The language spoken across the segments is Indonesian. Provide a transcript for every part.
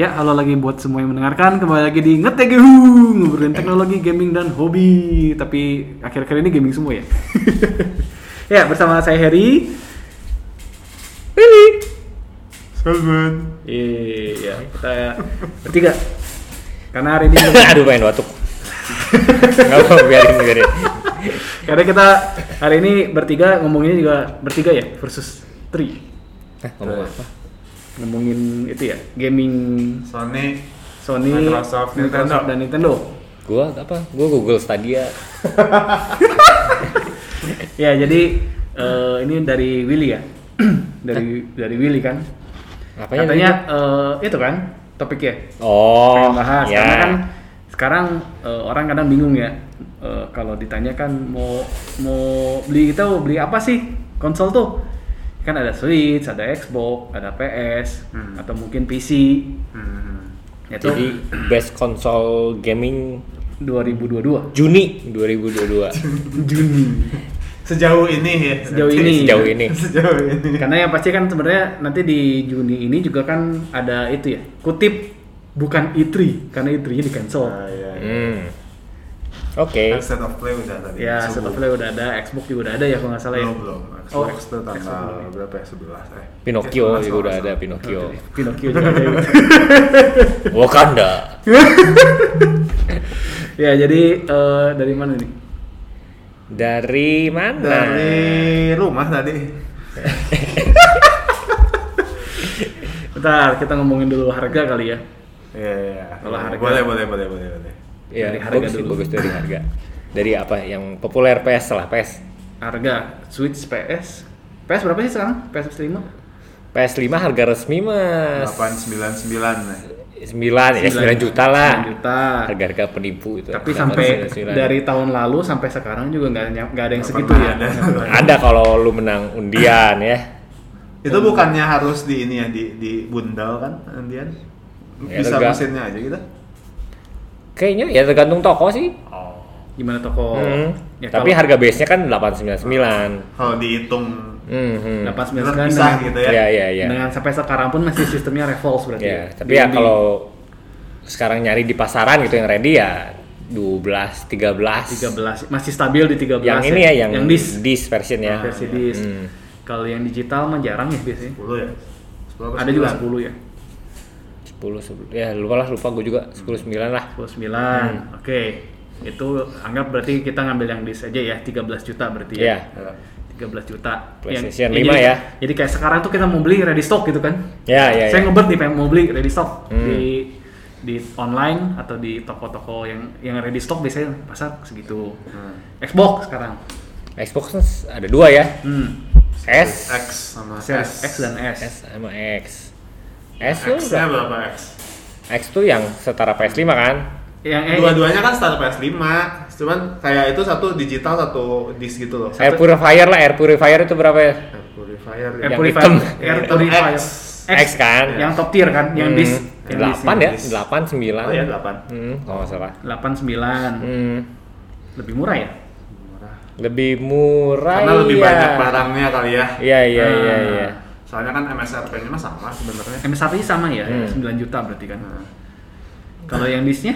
Ya, halo lagi buat semua yang mendengarkan. Kembali lagi di Ngetegehu, ngobrolin teknologi, gaming, dan hobi. Tapi akhir-akhir ini gaming semua ya. ya, bersama saya Heri. Willy. Salman. Iya, kita bertiga. Karena hari ini Aduh pengen batuk. Enggak apa biarin biarin. karena kita hari ini bertiga ngomonginnya juga bertiga ya versus three. Hah, ngomong apa? Ngomongin itu ya, gaming Sony. Sony, Microsoft, Nintendo. dan Nintendo. Gua apa? Gua Google Stadia. Ya, jadi eh, ini dari Willy ya. dari dari Willy kan. Apanya Katanya eh, itu kan topiknya. Oh, pengen bahas ya. karena kan sekarang eh, orang kadang bingung ya eh, kalau ditanyakan mau mau beli itu beli apa sih konsol tuh kan ada Switch, ada Xbox, ada PS Hmm. atau mungkin PC. Hmm. Itu Jadi best console gaming 2022 Juni 2022. Juni. Sejauh ini ya. Sejauh ini. Sejauh ini. Sejauh ini. Karena yang pasti kan sebenarnya nanti di Juni ini juga kan ada itu ya kutip bukan E3 karena E3-nya di cancel. Ah, iya, iya. Hmm. Oke. Kan State of Play udah tadi. Ya, Subuh. Set of Play udah ada, Xbox juga udah ada ya kalau nggak salah ya. Belum belum. Oh, Xbox tuh Xbox tanggal belum ya. berapa ya? 11 eh. Pinocchio Eh, 11 juga udah ada Pinocchio. Pinocchio juga ada. ya. Wakanda. ya, jadi eh, dari mana nih? Dari mana? Dari rumah tadi. Bentar, kita ngomongin dulu harga kali ya. Iya, iya. Kalau harga- Boleh, boleh, boleh, boleh, boleh. Ya, Dari harga bagus sih, dulu. bagus dari harga. Dari apa yang populer PS lah, PS. Harga Switch PS. PS berapa sih sekarang? PS 5? PS5 harga resmi mas 899 nah. 9 ya 9 juta lah 9 juta. harga-harga penipu itu Tapi 899. sampai dari tahun lalu sampai sekarang juga nggak ada yang segitu ya. ada. ada kalau lu menang undian ya Itu bukannya harus di ini ya di di bundel kan Andian? Ya, Bisa lega. mesinnya aja gitu. Kayaknya ya tergantung toko sih Oh. Gimana toko? Hmm. Ya, tapi kalau harga base nya kan 899 Kalau dihitung hmm, hmm. 899 terpisah dengan, gitu ya. ya ya ya dengan sampai sekarang pun masih sistemnya revolve berarti. ya tapi ya kalau sekarang nyari di pasaran gitu yang ready ya 12 13 13 masih stabil di 13 yang ini ya yang yang dis dis version ya versi iya. dis. Hmm. Kalau yang digital mah jarang ya biasanya. 10 ya. 10 apa Ada juga 9? 10 ya. 10 sebelum ya lupa lah lupa gue juga 10 9 lah 29. Hmm. Oke. Itu anggap berarti kita ngambil yang dis aja ya 13 juta berarti Iya. ya. 13 juta. PlayStation Yang- 5 jadi, ya. Jadi kayak sekarang tuh kita mau beli ready stock gitu kan. ya ya Saya ya. ngebet nih pengen mau beli ready stock Hmm. di di online atau di toko-toko yang yang ready stock biasanya pasar segitu. Hmm. Xbox sekarang. Xbox ada dua ya Hmm. S X sama Series S. X dan S. S sama X S tuh X-nya berapa? X? X tuh yang setara PS5 kan Yang eh, Dua-duanya kan standar PS5, cuman kayak itu satu digital satu disk gitu loh. Air purifier lah Air purifier itu berapa ya Air purifier Air yang purifier, hitam. air purifier. X. X kan Yang top tier kan, yang Hmm, dis yang dis- 8 ya. 8 9 Oh ya 8. hmm, kalau nggak salah 89. hmm. Lebih murah ya? Murah. lebih murah Karena lebih iya. banyak barangnya kali ya. iya iya iya Ah. iya Soalnya kan MSRP-nya mah sama sebenarnya. MSRP sama ya, Hmm. 9 juta berarti kan. Nah, Kalau yang disnya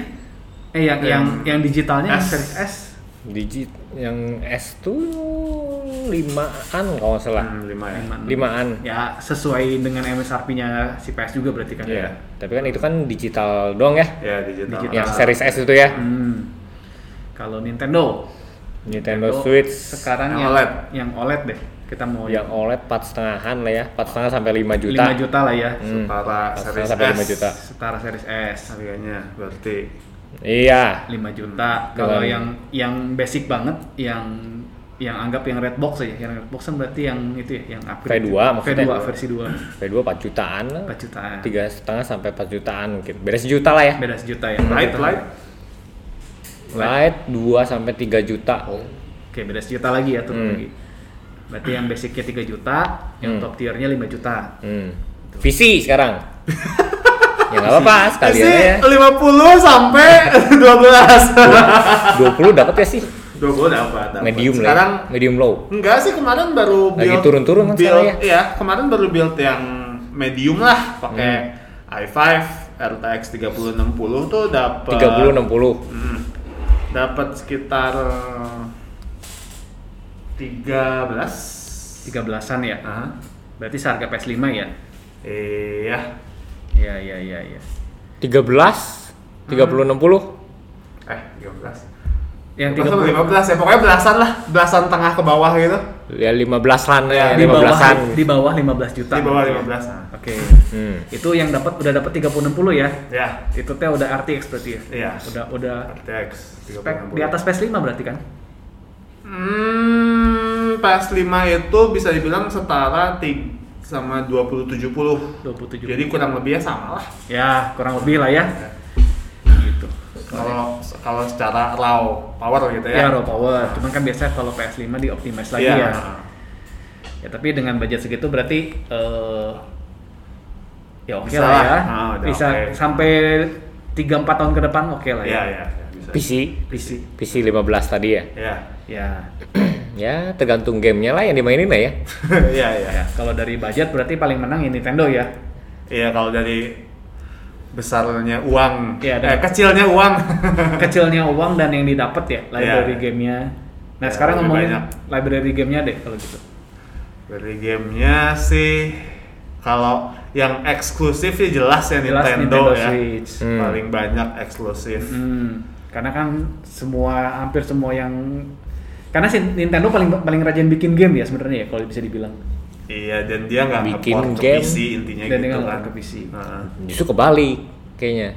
eh yang yang Yang yang digitalnya yang S. series S digit yang S tuh limaan kalau nggak salah hmm, 5 ya. Limaan. limaan Ya sesuai dengan MSRP-nya si PS juga berarti kan Iya. tapi kan itu kan digital doang ya Ya digital. Digital. yang series S itu ya Hmm. Kalau Nintendo, Nintendo Switch sekarang Yang yang OLED. yang OLED deh. Kita mau yang OLED 4 setengahan lah ya 4 setengah sampai 5 juta 5 juta lah ya. Hmm. Setara series sampai S. 5 juta. Setara series S. Harganya berarti iya 5 juta. Kalau Dengan- yang yang basic banget yang yang anggap yang red box aja, yang red box kan berarti yang itu ya, yang upgrade. V2 maksudnya. V2 versi 2. V2 4 jutaan lah 4 jutaan. tiga setengah sampai 4 jutaan mungkin beda sejuta lah ya Beda sejuta ya. light light. light 2 sampai 3 juta Oke, beda sejuta lagi ya tuh Hmm. lagi. Berarti yang basicnya 3 juta, yang Hmm. top tiernya 5 juta. hmm. visi sekarang ya nggak apa-apa sekalian aja 50 sampai 12. 20 dapat ya sih 20 dapat. dapat. medium Sekarang lah ya. medium low enggak sih kemarin baru Lagi build turun-turun kan build, ya? Iya, kemarin baru build yang medium lah pakai Hmm. i5 RTX 3060 tuh dapat 30 60. Hmm, dapat sekitar 13 13-an ya. Nah, Berarti seharga PS5 ya? iya Iya, iya, iya, iya. 13 30 60. eh 13 Yang 13 30 15 ya pokoknya belasan lah belasan tengah ke bawah gitu Ya 15-an ya, Ya, di bawah 15-an. di bawah 15 juta. di bawah 15 nah. Oke. Hmm. Itu yang dapat udah dapat 3060 ya. ya Itu teh udah RTX berarti ya? Iya. Udah udah RTX spek di atas PS5 berarti kan? Hmm, PS5 itu bisa dibilang setara ti- sama 2070. 2070. Jadi kurang lebihnya sama lah. Ya, kurang lebih lah ya. Gitu. Kalau kalau secara raw power gitu Ya, ya. raw power. Cuman kan biasanya kalau PS5 di optimize lagi Iya. ya. Ya, tapi dengan budget segitu berarti eh ya oke Bisa lah ya. Ah, udah Bisa oke. sampai 3 4 tahun ke depan oke lah Iya, ya. iya, iya, bisa. PC PC. PC 15 tadi ya. Iya. Ya. ya tergantung gamenya lah yang dimainin lah ya. Iya, iya. ya. Kalau dari budget berarti paling menang ya Nintendo ya. Iya, kalau dari besarnya uang, Iya, eh, dan- kecilnya uang. Kecilnya uang dan yang didapat ya library Iya. gamenya. Nah, Ya, sekarang ngomongin banyak. library gamenya deh kalau gitu. Dari gamenya sih kalau yang eksklusif sih jelas ya Jelas Nintendo, Nintendo ya. Switch. Hmm. Paling banyak eksklusif. Hmm, karena kan semua hampir semua yang karena si Nintendo paling paling rajin bikin game ya sebenarnya ya kalau bisa dibilang. Iya, dan dia nggak Bikin ngeport ke game. PC intinya Dan gitu nggak kan. ke PC. Heeh. Justru kebalik kayaknya.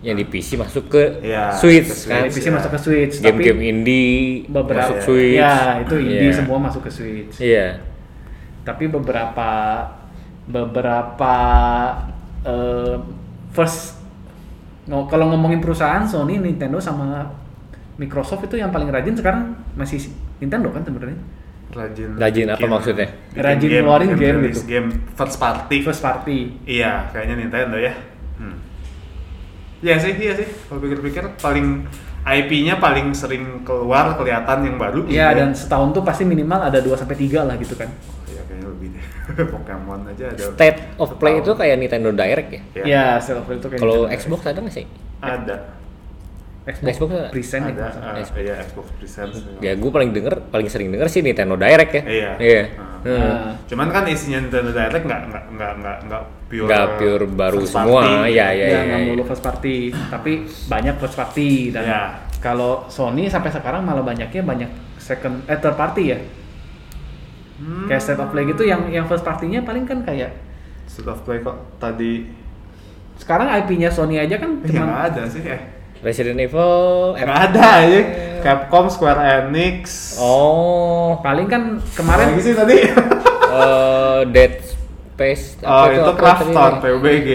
Yang di PC masuk ke Iya, Switch ke kan. Switch, PC ya. masuk ke Switch, Game-game tapi indie beberapa masuk Switch. Ya, itu indie Iya. semua masuk ke Switch. Iya. Tapi beberapa beberapa eh, first ngo- kalau ngomongin perusahaan Sony, Nintendo sama Microsoft itu yang paling rajin sekarang masih Nintendo kan sebenarnya. Rajin. Rajin apa bikin- maksudnya? bikin Rajin ngeluarin bikin game rilis gitu. Game first party. First party. Iya, kayaknya Nintendo ya. Hmm. Iya sih, iya sih. Kalau pikir-pikir paling IP-nya paling sering keluar kelihatan yang baru. gitu Iya dan setahun tuh pasti minimal ada 2 sampai 3 lah gitu kan. Iya kayaknya lebih deh. Pokemon aja ada. State of Play itu kayak Nintendo Direct ya. Iya. Iya, State of Play itu kayak Kalau. Xbox ada nggak sih? ada. Xbox, Xbox ada? present ya. ada. maksudnya. ah, iya, Xbox Presents. Ya gue paling denger, paling sering denger sih Nintendo Direct ya. Iya. Iya. Ah. Hmm. Cuman kan isinya Nintendo Direct nggak nggak nggak nggak nggak pure. Nggak pure baru first semua, party. iya, iya. ya nggak melulu first party, tapi banyak first party dan Iya. kalau Sony sampai sekarang malah banyaknya banyak second eh third party ya. Hmm. Kayak State of Play gitu yang yang first party-nya paling kan kayak State of Play kok tadi sekarang IP-nya Sony aja kan ya cuma nggak ada sih eh Resident Evil. nggak ada aja Capcom Square Enix Oh, paling kan kemarin lagi sih tadi eh, Dead Space. oh itu apa Krafton tadi? PUBG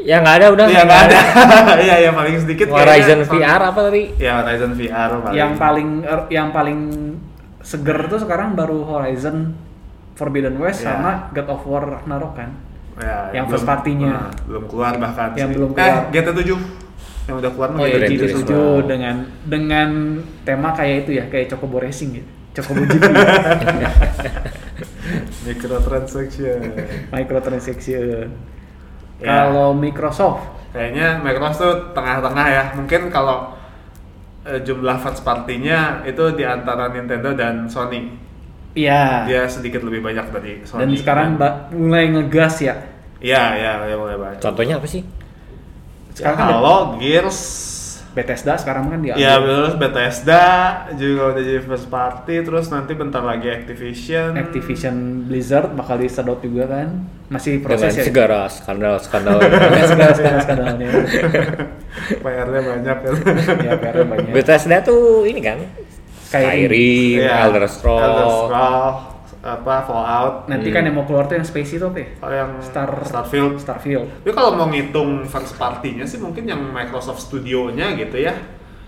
Ya nggak ada udah. iya nggak ada iya iya paling sedikit Horizon kayaknya. VR apa tadi? ya Horizon VR paling yang paling er, yang paling seger tuh sekarang baru Horizon Forbidden West Iya. sama God of War Ragnarok kan. Ya, yang belum- first party-nya. nah, belum keluar bahkan Yang sih. belum eh keluar. GT 7 yang udah keluar Oh, iya, GT7 Turismo. dengan dengan tema kayak itu ya, kayak Chocobo Racing gitu. Chocobo GP. microtransaction microtransaction. Ya. Kalau Microsoft, kayaknya Microsoft tuh tengah-tengah ya mungkin kalau eh, jumlah first party-nya itu di antara Nintendo dan Sony iya. dia sedikit lebih banyak dari Sony Dan sekarang mulai ngegas ya. iya iya ya, mulai banyak Contohnya apa sih? Sekarang kan Halo Gears Bethesda sekarang kan dia. Ya terus Bethesda juga udah jadi first party terus nanti bentar lagi Activision. Activision Blizzard bakal disedot juga kan. Masih Dengan proses ya. segala skandal-skandal. Dengan segala skandal skandalnya. PR-nya banyak kan. ya PR banyak. Bethesda tuh ini kan Skyrim. Skyrim, Iya, Elder Scrolls. Elder Scrolls, apa Fallout, Nanti kan yang mau keluar tuh yang Spacey itu apa ya? oh, yang Star Starfield. Starfield. Tapi kalau mau ngitung first party-nya sih mungkin yang Microsoft Studio-nya gitu ya.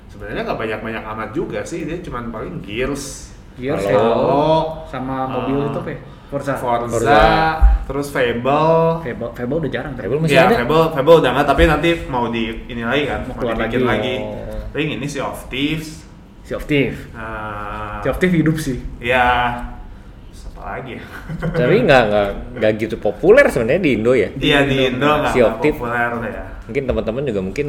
Sebenarnya nggak banyak-banyak amat juga sih, dia cuma paling Gears, Gears Halo. Halo, sama mobil Ah. itu apa ya? Forza. Forza, Forza. terus Fable. Fable, Fable udah jarang kan? Fable masih ya, ada? Fable, Fable udah nggak, tapi nanti mau di ini lagi kan, Mau mau, keluar lagi. lagi. Oh. Paling ini Sea of Thieves. Sea of Thieves. Nah, Sea of Thieves hidup sih. ya lagi ya? Tapi nggak nggak nggak gitu populer sebenarnya di Indo ya. Iya di Indo nggak nggak Thieves. populer ya. Mungkin teman-teman juga mungkin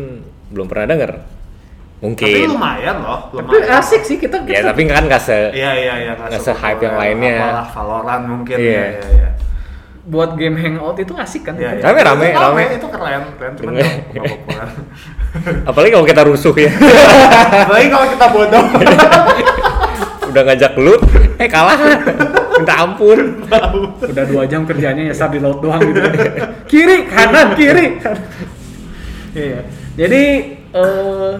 belum pernah denger. Tapi Mungkin. lumayan loh, Tapi lumayan. asik sih kita. Ya tapi kan nggak se Iya iya iya. Nggak se-hype yang lainnya. Apalah Valorant mungkin. Iya. Iya iya. iya. buat game hangout itu asik kan? Iya, iya. Rame, rame, Itu rame. Itu keren, keren. Cuman Rame. nggak populer. apalagi kalau kita rusuh ya. Apalagi kalau kita bodoh. Udah ngajak lu, eh kalah. Minta ampun. Udah dua jam kerjanya nyasar di laut doang gitu. kiri, kanan, kiri. Iya. Jadi eh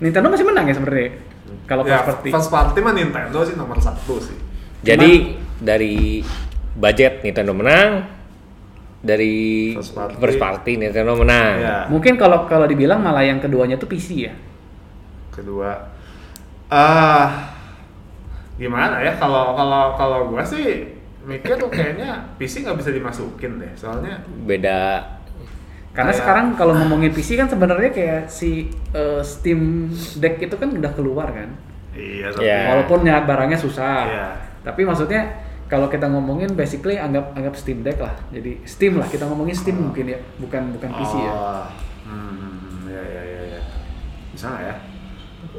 Nintendo masih menang ya sebenarnya. Kalau ya, first party. first party mah Nintendo sih nomor satu sih. Jadi dari budget Nintendo menang, dari First party. first party Nintendo menang. Iya. Mungkin kalau kalau dibilang malah yang keduanya tuh PC ya. Kedua, ah gimana ya kalau kalau kalau gua sih mikir tuh kayaknya PC nggak bisa dimasukin deh, soalnya Beda Karena Kayak- sekarang kalau ngomongin PC kan sebenarnya kayak si eh, Steam Deck itu kan udah keluar kan. iya tapi Iya. Walaupun nyari barangnya susah. Iya. Tapi maksudnya kalau kita ngomongin basically anggap anggap Steam Deck lah. Jadi Steam lah kita ngomongin Steam mungkin ya, bukan bukan PC ya. Oh, hmm, ya ya ya ya. Bisa ya?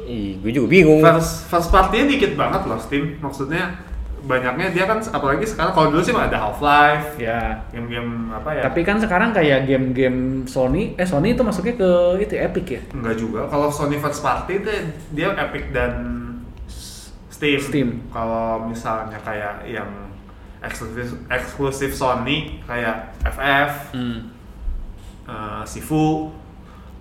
Ih, gue juga bingung. First first party-nya dikit banget loh Steam, maksudnya banyaknya dia kan apalagi sekarang kalau dulu sih mah ada Half Life, Ya. game-game apa ya? Tapi kan sekarang kayak game-game Sony, eh Sony itu masuknya ke itu Epic ya. Enggak juga. Kalau Sony first party itu dia Epic dan Steam. Steam. Kalau misalnya kayak yang eksklusif eksklusif Sony kayak FF, Hmm. eh, Sifu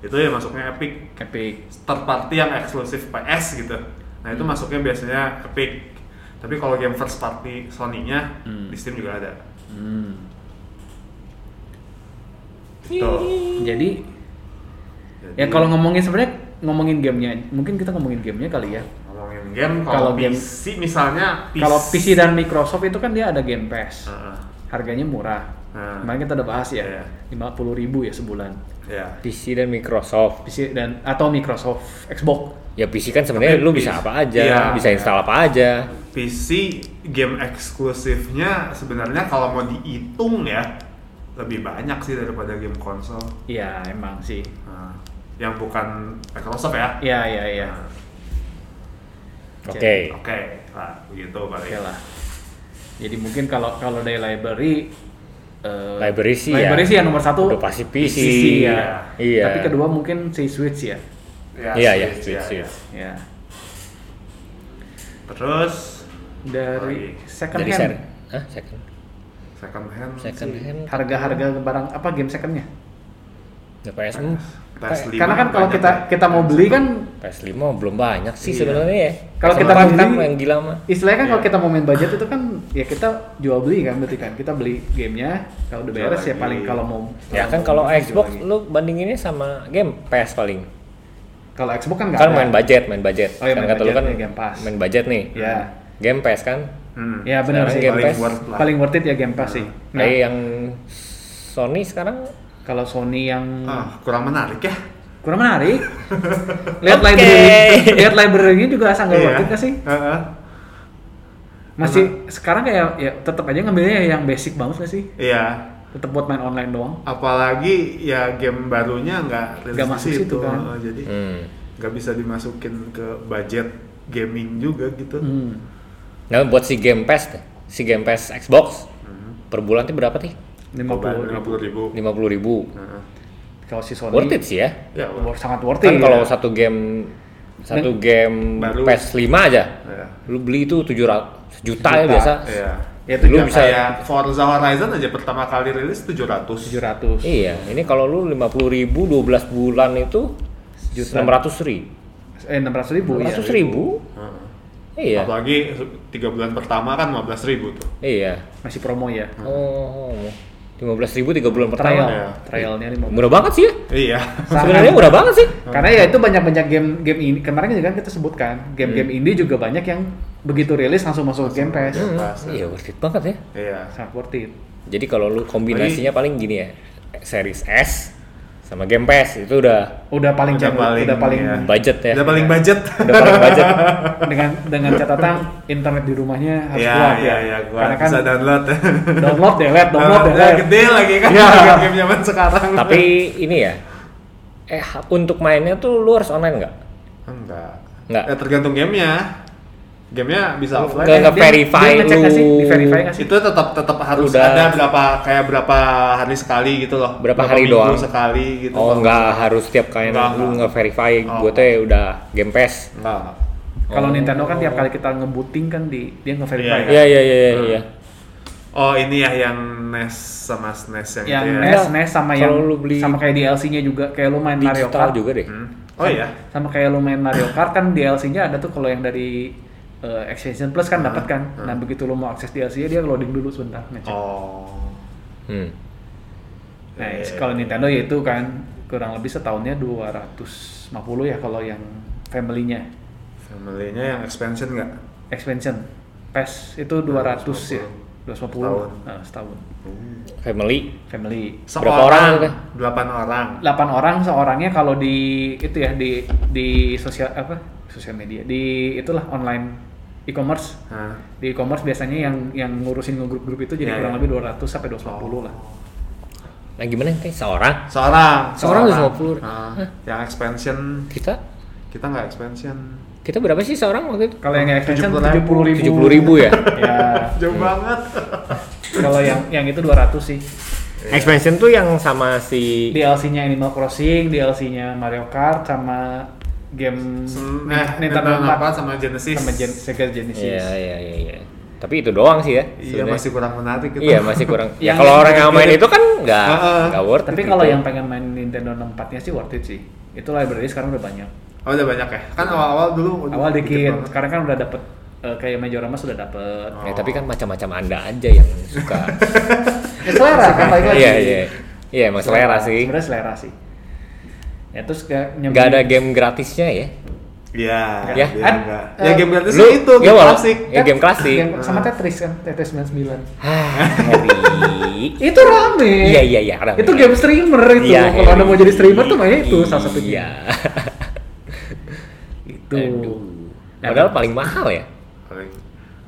itu ya masuknya Epic. Epic. Third party yang eksklusif PS gitu. Nah itu masuknya biasanya Epic. Tapi kalau game first party Sony-nya Hmm. di Steam juga ada. Hmm. Tuh. Jadi Jadi, ya kalau ngomongin sebenarnya ngomongin gamenya, mungkin kita ngomongin gamenya kali ya. ngomongin game, Kalau kalau game- PC misalnya PC, Kalau PC dan Microsoft itu kan dia ada Game Pass. Heeh. Harganya murah. Nah. Kemarin kita udah bahas ya, Iya. lima puluh ribu ya sebulan. ya. PC dan Microsoft. PC dan atau Microsoft Xbox. Ya PC kan sebenarnya lu bisa apa aja, Iya. bisa install apa aja. PC game eksklusifnya sebenarnya kalau mau dihitung ya lebih banyak sih daripada game konsol. Iya emang sih. Nah, yang bukan Microsoft ya. Iya iya iya. Nah, Oke. Oke, lah begitu paling. Oke lah. Jadi mungkin kalau kalau dari library eh, Library sih library ya. sih yang nomor satu Udah pasti PC. ya. Iya. Tapi kedua mungkin si Switch ya. Iya, iya, Switch, Switch, ya, Switch. Ya. ya. Terus Dari second Dari hand. second. second hand Second hand. Harga-harga barang apa game secondnya? Ya, PS hmm, PS5 Karena kan kalau kita ya. kita mau beli kan PS5 belum banyak sih Iya. sebenarnya ya. Kalau PS4 kita mau kan beli- yang gila mah. istilahnya kan kalau Iya. kita mau main budget itu kan ya kita jual beli kan berarti kan kita beli gamenya kalau udah beres ya paling kalau mau Ya kan kalau Xbox lagi. lu bandinginnya sama game PS paling. kalau Xbox kan nggak Kan ada. main budget, main budget. Oh iya, kan main kata lu budget kan nih, Game Pass. main budget nih. Ya. Game PS kan. Hmm. Ya benar sih. Game paling, Pass. worth lah. paling worth it ya Game Pass sih. Nah, Kayak yang Sony sekarang kalau Sony yang Ah, kurang menarik ya. kurang menarik. lihat Oke. library, lihat library-nya juga sangat Iya. worth it nggak sih? Heeh. Masih sekarang kayak ya tetap aja ngambilnya yang basic banget nggak sih? Iya. Tetap buat main online doang. Apalagi ya game barunya nggak rilis Nggak masuk situ kan. Heeh, Jadi hmm. nggak bisa dimasukin ke budget gaming juga gitu. Hmm. Nah, buat si Game Pass deh. Si Game Pass Xbox Hmm. per bulan tuh berapa nih? Lima puluh lima puluh ribu. 50 ribu. Heeh. Kalau si Sony Worth it sih ya. Ya, wor- sangat worth Kan it. kalau ya. satu game satu game Baru. PS5 aja. Iya. Lu beli itu 700 juta ya Juta, biasa. Iya. Ya, Lu itu bisa bisa- kayak Forza Horizon aja pertama kali rilis 700. 700. Iya, ini kalau lu 50 ribu 12 bulan itu Juta. 600 ribu. Eh 600 ribu. 600 iya. ribu? Heeh. Iya. Apalagi tiga bulan pertama kan 15 ribu tuh. Iya. Masih promo ya. Oh, 15 ribu 3 bulan Trial. pertama. ya. Trialnya 5 Murah banget sih ya. Iya. Sebenarnya murah banget sih. Karena ya itu banyak-banyak game game ini kemarin juga kan kita sebutkan game-game Hmm. indie juga banyak yang begitu rilis langsung masuk ke Game Pass. Hmm, Pass, ya. iya worth it banget ya. Iya. Sangat worth it. Jadi kalau lu kombinasinya paling gini ya. Series S sama Game Pass itu udah Udah paling Udah jago, paling, udah paling iya. budget ya. Udah paling budget. Udah paling budget. dengan dengan catatan internet di rumahnya harus Iya, kuat iya, ya. iya, gua Karena kan bisa download. download delete, download Download delete. gede lagi kan Iya. game zaman sekarang. Tapi ini ya, eh untuk mainnya tuh lu harus online nggak? enggak. Nggak. Ya, tergantung gamenya. Gamenya bisa offline. Nggak ya. nge-verify dia nggak sih? lu. Nggak sih? Itu tetap tetap harus Udah. ada berapa kayak berapa hari sekali gitu loh. Berapa hari minggu doang? sekali gitu. Oh nggak harus tiap kali Nggak, lu nggak. nge-verify Oh. gue tuh udah Game Pass. Enggak. Kalau Oh. Nintendo kan tiap kali kita ngebooting kan di dia nge-verify Iya, kan. Iya iya iya iya. iya. Oh ini ya yang NES sama SNES yang, Yang itu ya. NES. NES sama yang lu beli sama kayak DLC-nya juga kayak lu main Mario Digital Kart juga deh. Hmm. Oh iya. sama kayak lu main Mario Kart kan DLC-nya ada tuh kalau yang dari eh, Expansion Plus kan dapat kan. hmm. Nah, begitu lu mau akses DLC-nya dia loading dulu sebentar ngecek. Oh. Hmm. Nah, iya. kalau Nintendo ya itu kan kurang lebih setahunnya 250 ya kalau yang family-nya. Family-nya yang expansion nggak? Expansion PES itu 200 ya. 250 Setahun. Nah, setahun. Family. Family. Berapa orang? Delapan orang. 8 orang seorangnya kalau di itu ya di di sosial apa? Sosial media. Di itulah online e-commerce. Nah. Di e-commerce biasanya yang yang ngurusin grup-grup itu jadi Iya, kurang iya. lebih 200 sampai 250 lah. Nah gimana nih seorang? Seorang. Seorang 250. Nah, yang expansion Kita kita nggak expansion. kita berapa sih seorang waktu itu? Kalau yang expansion 70.000. 70 ribu. Tujuh puluh ribu ya. ya. Jauh banget. Kalau yang yang itu 200 sih. Expansion tuh yang sama si DLC-nya Animal Crossing, DLC-nya Mario Kart sama game Sen- eh, Nintendo Nintendo 4 4 sama Genesis. sama Gen Sega Genesis. Iya iya iya iya. Tapi itu doang sih ya. Iya sebenarnya. masih kurang menarik gitu. Iya masih kurang. ya kalau orang yang main itu kan nggak nggak worth. Tapi kalau gitu. yang pengen main Nintendo 64-nya sih worth it sih. Itu library sekarang udah banyak. Oh udah banyak ya? Kan awal-awal dulu Awal dikit, banget. sekarang kan udah dapet eh, kayak Majorama sudah dapet. Ya, tapi kan macam-macam anda aja yang suka. Ya selera kan lagi. Iya iya. Iya emang selera sih. Sebenarnya selera sih. Ya terus kayak nyambung- Nggak ada game gratisnya ya. Iya. Ya, eh, Ya game gratis lu- itu ya, game walau- klasik. ya, game klasik. Game- sama Tetris kan, Tetris 99. Hah, Harry. Itu rame. Iya iya iya. Itu game streamer itu. Iya, Kalau anda Harry. mau jadi streamer tuh mainnya itu salah satu Iya. Itu. Aduh. Ya, Padahal paling mahal ya. Paling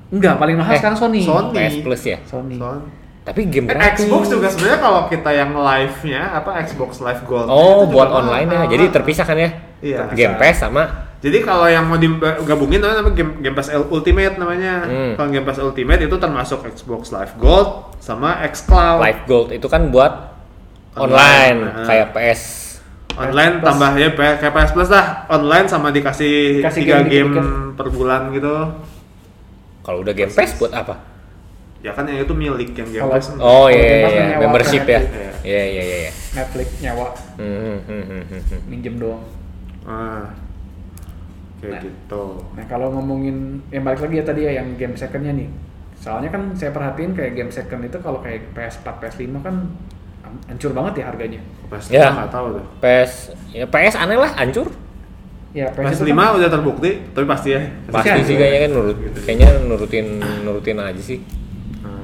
Enggak, paling mahal Eh, sekarang Sony. Sony. PS Plus ya. Sony. Son. Tapi game Eh, gratis. Xbox juga sebenarnya kalau kita yang live-nya apa Xbox Live Gold. Oh, buat online ya. Jadi terpisah kan ya? Iya. Game Pass sama Jadi kalau yang mau digabungin namanya game, game Pass Ultimate namanya. Hmm. Kalau Game Pass Ultimate itu termasuk Xbox Live Gold sama xCloud. Live Gold itu kan buat Online. online, kayak PS. Online Plus. tambah ya kayak PS Plus lah. Online sama dikasih Dikasih tiga game game, dikit-dikit. per bulan gitu. Kalau udah Game Pass buat apa? Ya kan yang itu milik yang Game Pass. Oh iya iya iya, membership ya. Iya. Iya iya iya iya. Netflix nyawa Hmm, hmm, hmm, hmm, hmm, minjem doang. Ah. Kayak Nah. gitu. Nah kalau ngomongin yang balik lagi ya tadi ya yang game secondnya nih. Soalnya kan saya perhatiin kayak game second itu kalau kayak PS4, PS5 kan hancur banget ya harganya. PS5 Ya. nggak tahu tuh. PS ya PS aneh lah hancur. Ya PS5 itu kan- udah terbukti, tapi pasti ya. Pasti Pasti sih hancur. kayaknya kan nurut kayaknya nurutin nurutin aja sih.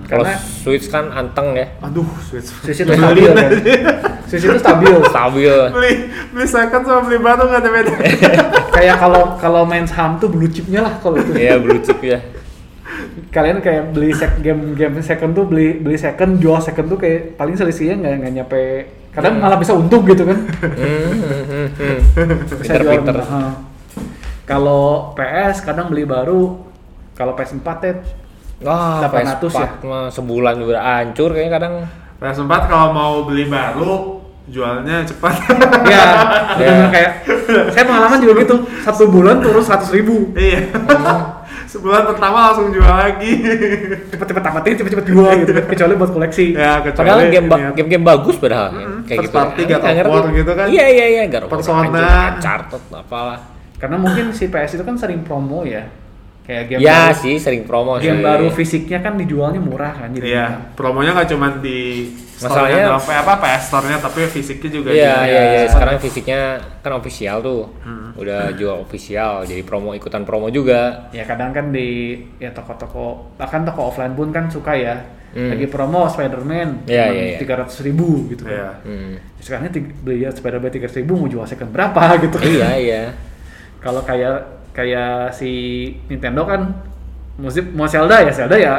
Hmm. Kalau Karena- Switch kan anteng ya. Aduh, Switch. Switch itu stabil kan. Switch itu stabil. Stabil. beli beli second sama beli baru nggak ada beda. kayak kalau kalau main saham tuh blue chipnya lah kalau itu. Iya blue chip ya. Kalian kayak beli sek game game second tuh beli beli second jual second tuh kayak paling selisihnya nggak nggak nyampe kadang malah bisa untung gitu kan. Hmm, hmm, hmm, hmm. Bisa jual murah. Kalau PS kadang beli baru, kalau PS4 ya Wah, 800 PS4 ya? mah sebulan juga hancur kayaknya kadang. PS4 kalau mau beli baru jualnya cepat. ya Ya. benar kayak saya pengalaman juga gitu satu bulan turun seratus ribu iya. Sebulan pertama langsung jual lagi. cepet-cepet tamatin cepet-cepet jual gitu kan kecuali buat koleksi ya, kecuali Padahal game ba- niat- game-game bagus padahal ya. Mm-mm, kayak first gitu. party, ya. Ngerti. War gitu kan. Iya iya iya, War, Persona. Uncharted apalah. karena mungkin si PS itu kan sering promo ya kayak game Ya baru, sih sering promo game sih. baru fisiknya kan dijualnya murah kan jadi Iya, promonya nggak cuma di Masalahnya- store-nya doang, apa PS Store-nya tapi fisiknya juga Iya iya iya Ya. sekarang fisiknya kan official tuh. Hmm. Udah jual official jadi promo ikutan promo juga. ya kadang kan di ya toko-toko bahkan toko offline pun kan suka ya Hmm. lagi promo Spider-Man iya. tiga ratus ribu gitu kan. Iya. Hmm. Sekarang tig- beli Spider-Man tiga ratus ribu mau jual second berapa gitu kan. Iya, iya. Kalau kayak kayak si Nintendo kan musik mau Zelda ya Zelda ya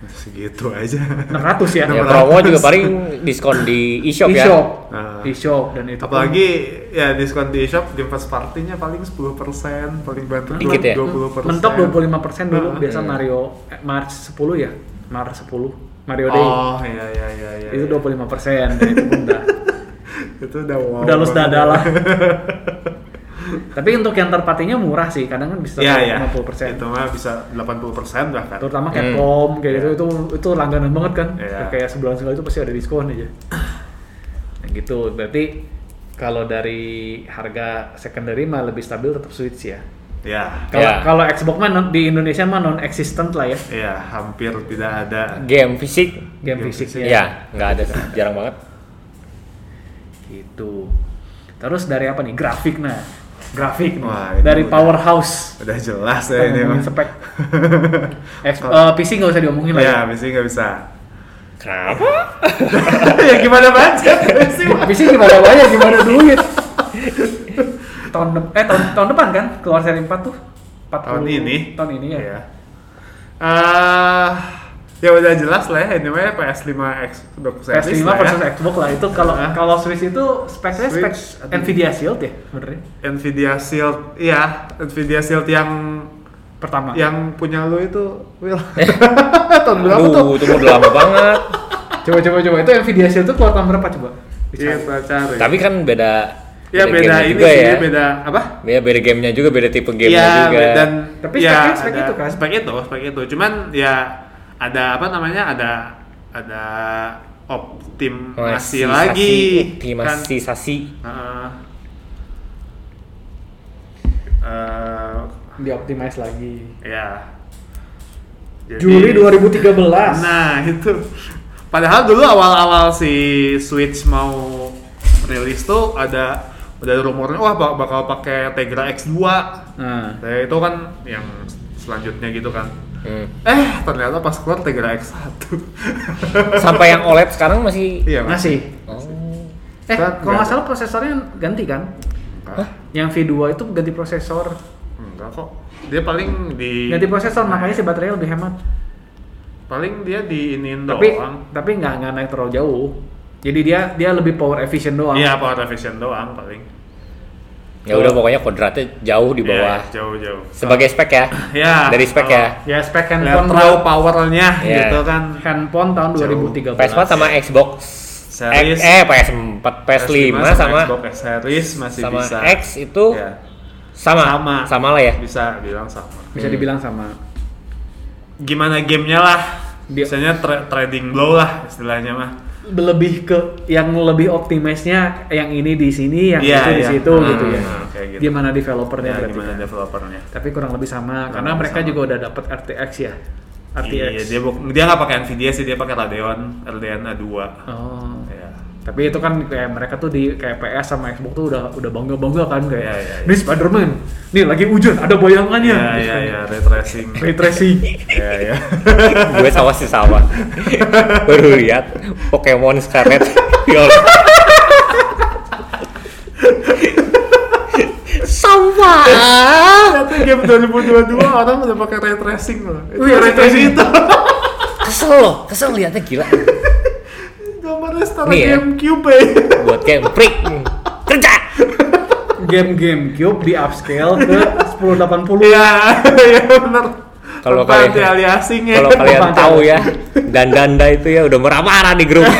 Segitu aja. 600 ya. Ya promo juga paling diskon di e-shop ya. E-shop. Ah. E-shop dan itu pun- Apalagi ya diskon di shop game first party-nya paling 10%, paling bantu Dikit ya? 20%. mentok 25% dulu Nah, biasa iya. Mario eh, March 10 ya Maret 10 Mario Day Oh, iya iya iya iya. itu iya. 25% dan itu pun udah Itu udah wow. udah lus dada lah tapi untuk yang terpatinya murah sih kadang kan bisa iya. 50% Itu mah bisa 80% bahkan. terutama Capcom kayak gitu Iya. itu itu langganan banget kan Iya. kayak sebulan sekali itu pasti ada diskon aja nah, gitu berarti kalau dari harga secondary mah lebih stabil tetap Switch ya Ya. kalau Ya. kalau Xbox mah non- di Indonesia mah non existent lah ya Iya, hampir tidak ada. Game fisik game Game fisiknya Iya, nggak ada sih, jarang banget. gitu terus dari apa nih grafik nah grafik nih Wah, dari udah- powerhouse Udah jelas ya ini ngomongin mah. spek X- eh, PC nggak usah diomongin lah ya Ya, mesti nggak bisa. Kenapa? ya gimana sih? PC gimana banyak gimana duit tahun de- eh tahun, tahun depan kan keluar seri 4 tuh 40 Tahun ini. tahun ini ya Iya. Eh, ya udah jelas lah ya, ini mah PS5 X PS5 lah ya. versus Xbox lah itu kalau Nah. kalau Switch itu speknya spek. Nvidia Shield ya sebenarnya Nvidia Shield, iya, Nvidia Shield yang pertama yang punya lu itu, Will. Tahun berapa tuh? Itu udah lama banget. coba coba coba itu Nvidia Shield itu keluar tahun berapa coba Iya, cari. Tapi kan beda ya beda gamenya ini juga sih, ya. beda apa? Beda beda gamenya juga, beda tipe gamenya Iya, juga. dan Tapi ya, speknya spek itu kan? Spek itu, spek itu. Cuman ya ada apa namanya? Ada ada optimasi lagi kan. optimisasi. Heeh. Eh, dioptimize lagi ya. Jadi- Juli 2013 Nah, itu. Padahal dulu awal-awal si Switch mau rilis tuh ada udah rumornya wah bak- bakal pakai Tegra X2. nah Nah, itu kan yang selanjutnya gitu kan. Hmm. Eh, ternyata pas keluar Tegra X1. Sampai yang OLED sekarang masih iya, Mas. masih Oh. eh kalau nggak salah prosesornya ganti kan Enggak. yang V2 itu ganti prosesor Enggak kok. Dia paling di ganti prosesor makanya si baterainya lebih hemat paling dia di iniin tapi doang. tapi nggak nggak naik terlalu jauh jadi dia dia lebih power efficient doang Iya, power efficient doang paling. Ya udah pokoknya kodratnya jauh di bawah. Iya, jauh-jauh. Sebagai spek ya. Ya, Dari spek kalau ya. ya spek handphone raw powernya Iya. gitu kan. handphone tahun Jauh. 2013 PS4 sama Xbox Series. X, eh PS4, PS5 sama Xbox X series masih sama bisa. X itu Ya, sama. Sama. Sama lah ya. bisa bilang sama. bisa Hmm. dibilang sama Gimana gamenya lah? Biasanya tra- trading blow lah istilahnya mah. Lebih ke yang lebih optimisnya yang ini di sini yang Iya, itu di iya. situ Hmm, gitu ya kayak gitu. gimana developernya Ya, gimana kan. developernya? tapi kurang lebih sama Kurang karena lebih mereka sama. juga udah dapat RTX ya RTX Iya, dia dia nggak pakai Nvidia sih, dia pakai Radeon RDNA 2. oh Ya. Tapi itu kan kayak mereka tuh di kayak PS sama Xbox tuh udah udah bangga bangga kan kayak Iya, iya, iya. ini Spiderman nih lagi hujan ada bayangannya Iya, iya, iya, ray tracing. ray tracing Iya, iya. Gue sama sih sama. Baru lihat Pokemon Scarlet Violet. Sampah. Ternyata game 2022 orang udah pakai ray tracing loh. Itu Wih, ray tracing. itu. Kesel loh, kesel liatnya gila. Gambarnya setara Nih ya. GameCube ya. Buat game freak. Kerja. game GameCube di upscale ke 1080 Iya, iya benar. Kalau Tanpa kalian- anti-aliasing ya. Kalau kalian tahu ya, dan danda itu ya udah marah-marah di grup.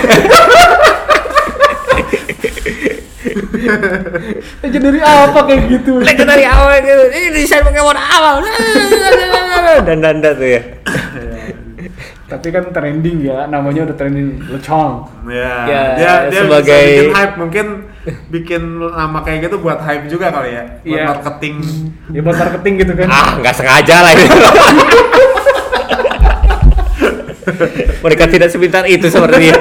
jadi apa kayak gitu Lagi dari awal gitu, ini desain Pokemon awal. Dan danda tuh ya. Tapi kan trending ya namanya udah trending Lechong Ya, Ya, dia dia sebagai- bisa bikin hype mungkin bikin nama kayak gitu buat hype juga kali ya. Buat Iya. marketing. ya buat marketing gitu kan Ah, nggak sengaja lah itu. Mereka tidak sepintar itu sepertinya.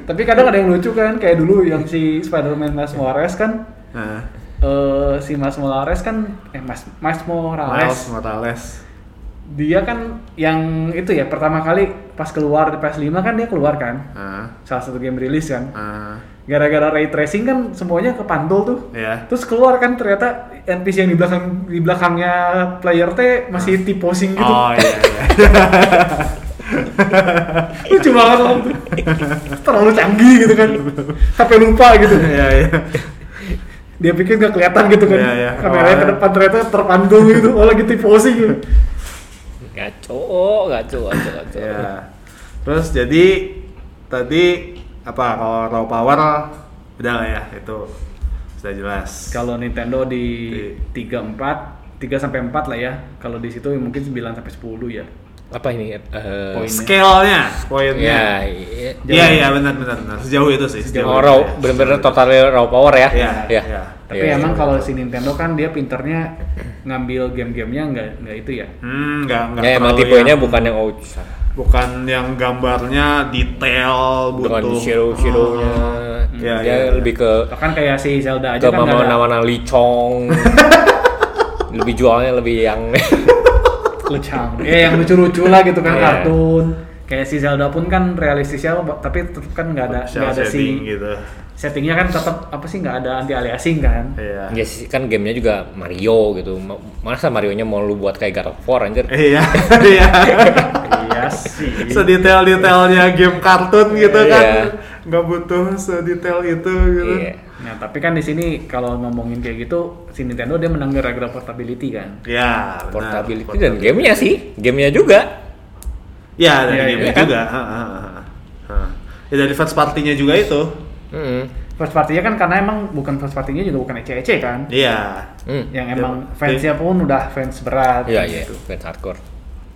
tapi kadang ada yang lucu kan kayak dulu yang si Spider-Man Miles Morales kan Nah, eh si Miles Morales kan eh Mas Miles Miles Morales Morales. Dia kan yang itu ya pertama kali pas keluar di PS5 kan dia keluar kan? Ah, salah satu game rilis kan? Ah, gara-gara ray tracing kan semuanya kepantul tuh. Ya. terus keluar kan ternyata NPC yang di belakang di belakangnya player teh masih T-posing gitu. Oh iya iya. lucu banget tuh. Terlalu canggih gitu kan. Sampai lupa gitu. Iya iya. dia pikir nggak kelihatan gitu kan. Iya, iya. kameranya Oh, ke depan ternyata terpantul gitu. Oh lagi T-posing gitu Gaco, gaco, gaco, gaco. Ya. Terus jadi tadi apa kalau raw power udah lah ya itu sudah jelas. kalau Nintendo di Di- 34 3 sampai 4 lah ya kalau di situ mungkin 9 sampai 10 ya Apa ini? Eh, Poin. Scale-nya, ya, poinnya. iya. Iya iya benar benar benar. Sejauh itu sih. Sejauh itu raw, ya. bener-bener total raw power ya? Iya, Iya. iya. Tapi Iya, emang iya. kalau si Nintendo kan dia pinternya ngambil game-gamenya nggak nggak itu ya Hmm, enggak enggak. Ya emang tipenya yang- bukan yang oh, bukan yang gambarnya detail dengan butuh shadow-shadownya. Oh, iya, dia iya. lebih ke bahkan kayak si Zelda ke aja kan nggak ada mana-mana licong. lebih jualnya lebih yang lucang ya yang lucu-lucu lah gitu kan Iya. kartun kayak si Zelda pun kan realistisnya tapi tetap kan nggak ada nggak ada si gitu. Settingnya kan tetap apa sih nggak ada anti aliasing kan Iya. ya sih kan gamenya juga Mario gitu. Ma- Masa Mario-nya mau lu buat kayak God of War anjir? Iya, iya. iya sih Sedetail-detailnya game kartun gitu Iya. kan. Nggak butuh sedetail itu gitu. Iya. nah tapi kan di sini kalau ngomongin kayak gitu si Nintendo dia menang gara-gara portability kan Ya, benar. Portability dan gamenya sih, gamenya juga. Ya, dari Iya, game iya kan? juga. Ha, ha, ha, ha. Ya dari first party-nya juga itu. Hmm. first party-nya kan karena emang bukan first party-nya juga bukan ece-ece kan Iya. Hmm. yang Dia- emang fansnya pun udah fans berat Iya iya, gitu. fans hardcore.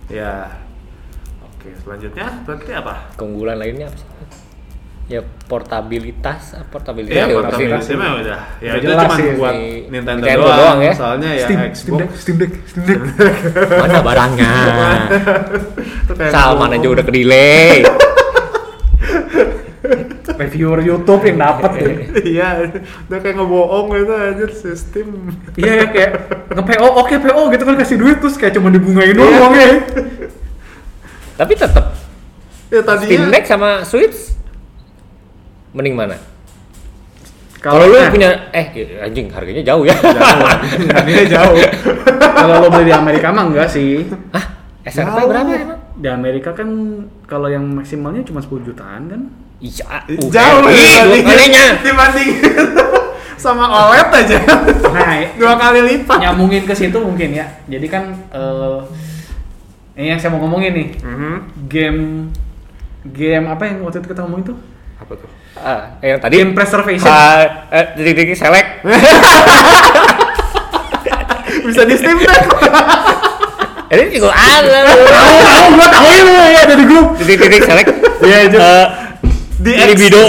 Ya. Oke, selanjutnya berarti apa? Keunggulan lainnya apa sih? Ya portabilitas, ah, portabilitas Iya, ya, portabilitas pasti. mah udah. Ya Udah itu cuma sih. buat Nintendo, Nintendo doang, doang ya. Soalnya ya Steam, Xbox. Steam Deck, Steam Deck, Steam Deck. Mana barangnya? Salman aja udah ke delay. Reviewer YouTube yang dapat tuh. Iya, udah kayak ngebohong gitu anjir sistem. Iya ya kayak nge-PO, oke PO gitu kan kasih duit terus kayak cuma dibungain doang uangnya. Tapi tetap Ya tadinya Steam Deck sama Switch mending mana? Kalau Kalau lu nah, punya eh anjing harganya jauh ya. jauh. Harganya jauh. kalau lo beli di Amerika mah enggak sih. Hah? SRP berapa emang? Di Amerika kan kalau yang maksimalnya cuma 10 jutaan kan. Iya, jauh uh, ya dua kalinya. dibanding sama OLED aja. Nah, Dua kali lipat. nyambungin ke situ mungkin ya. Jadi kan eh ini yang saya mau ngomongin nih. Mhm. Game game apa yang waktu itu kita ngomongin tuh? Apa tuh? Ah, yang tadi Game preservation. Ah, eh, titik-titik select. Bisa di Steam Deck. Ini juga ada. Tahu, gua tahu ya, ya dari grup. Titik-titik select. Iya, itu. Di video.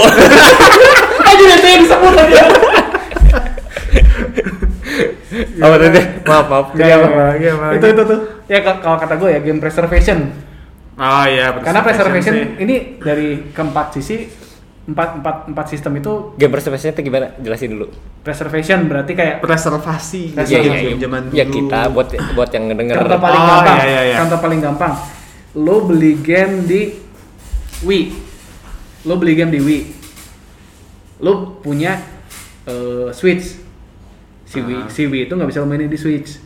Aja nanti yang disebut aja. Apa tadi? Maaf, maaf. Iya, apa? Iya, Bang. itu itu tuh. Ya ka- kalau kata gue ya game preservation. Oh iya, Karena preservation sih. ini dari keempat sisi empat empat empat sistem itu Game preservation itu gimana? Jelasin dulu. preservation berarti kayak preservasi Iya, Iya, iya, iya, zaman Ya dulu. kita buat buat yang ngedenger. contoh paling Oh, gampang. iya, iya, iya. Contoh paling gampang. Lo beli game di Wii. Lo beli game di Wii. Lo punya eh, Switch. Si Wii, Ah. si Wii itu nggak bisa lo mainin di Switch.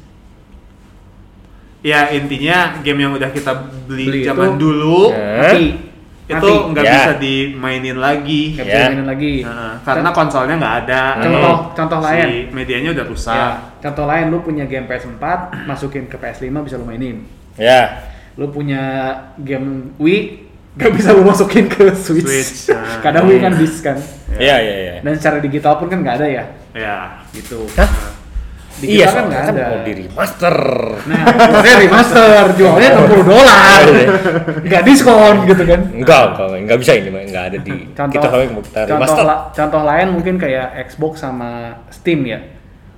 Ya intinya game yang udah kita beli, Beli zaman itu- dulu. Mati. itu nggak Ya. bisa dimainin lagi. Nggak bisa Ya. mainin lagi. Heeh, karena konsolnya nggak ada. Contoh, Hmm. contoh Si lain. medianya udah rusak. Ya, contoh lain lu punya game PS4, masukin ke PS5 bisa lu mainin. Ya. Lu punya game Wii, gak bisa lu masukin ke Switch. Switch, nah. Kadang Wii kan disc kan. Iya, iya, iya. Dan secara digital pun kan nggak ada ya, Ya. gitu. Hah? Digital Iya, kan soalnya nggak kan ada. mau di remaster. Nah, jualnya remaster, jualnya 60 dolar. Nggak diskon gitu kan. Enggak, enggak, enggak bisa ini, enggak ada di Contoh, kita kalau mau kita contoh, remaster. la- contoh lain mungkin kayak Xbox sama Steam ya.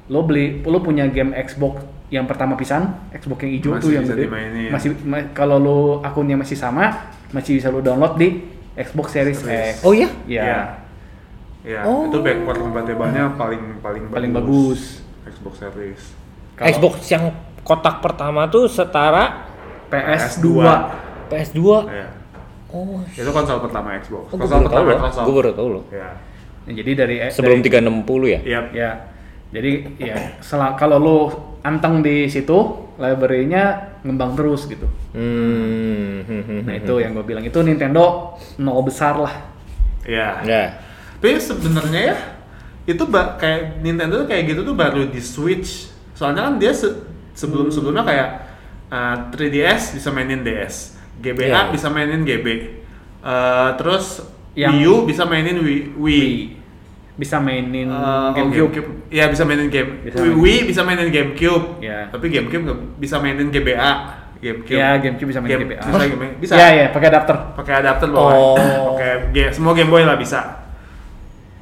Lo beli, lo punya game Xbox yang pertama pisan, Xbox yang hijau Masih tuh yang gede. dimainin. Masih ma- kalau lo akunnya masih sama, masih bisa lo download di Xbox Series X. Oh iya? Iya. Iya. Ya, Oh. itu backward compatible-nya paling paling Paling bagus. Xbox Series. Kalau- Xbox yang kotak pertama tuh setara PS2. PS2. Ya. Oh, Itu konsol pertama Xbox. oh konsol pertama. Microsoft. Gue baru tahu loh. Ya. Nah, jadi dari Sebelum dari- 360 ya? Yap. ya. Jadi ya kalau lu anteng di situ, library-nya ngembang terus gitu. Hmm. Nah itu yang gue bilang itu Nintendo nol besar lah. Ya. Ya. Tapi sebenarnya ya itu ba- kayak Nintendo tuh kayak gitu tuh baru di Switch. Soalnya kan dia se- sebelum-sebelumnya kayak uh, 3DS bisa mainin DS, GBA Iya. bisa mainin GB. Uh, terus Yang- Wii U bisa mainin Wii. Wii. Bisa mainin Uh, oh, GameCube. Iya bisa mainin game. Bisa Wii, main- Wii bisa mainin GameCube. Iya. Tapi GameCube nggak bisa mainin GBA. GameCube. Ya, GameCube bisa main Game- GBA. Bisa, game- bisa. Iya, iya, pakai adapter. Pakai adapter bawah. Oh. Pakai ge- semua Game Boy lah bisa.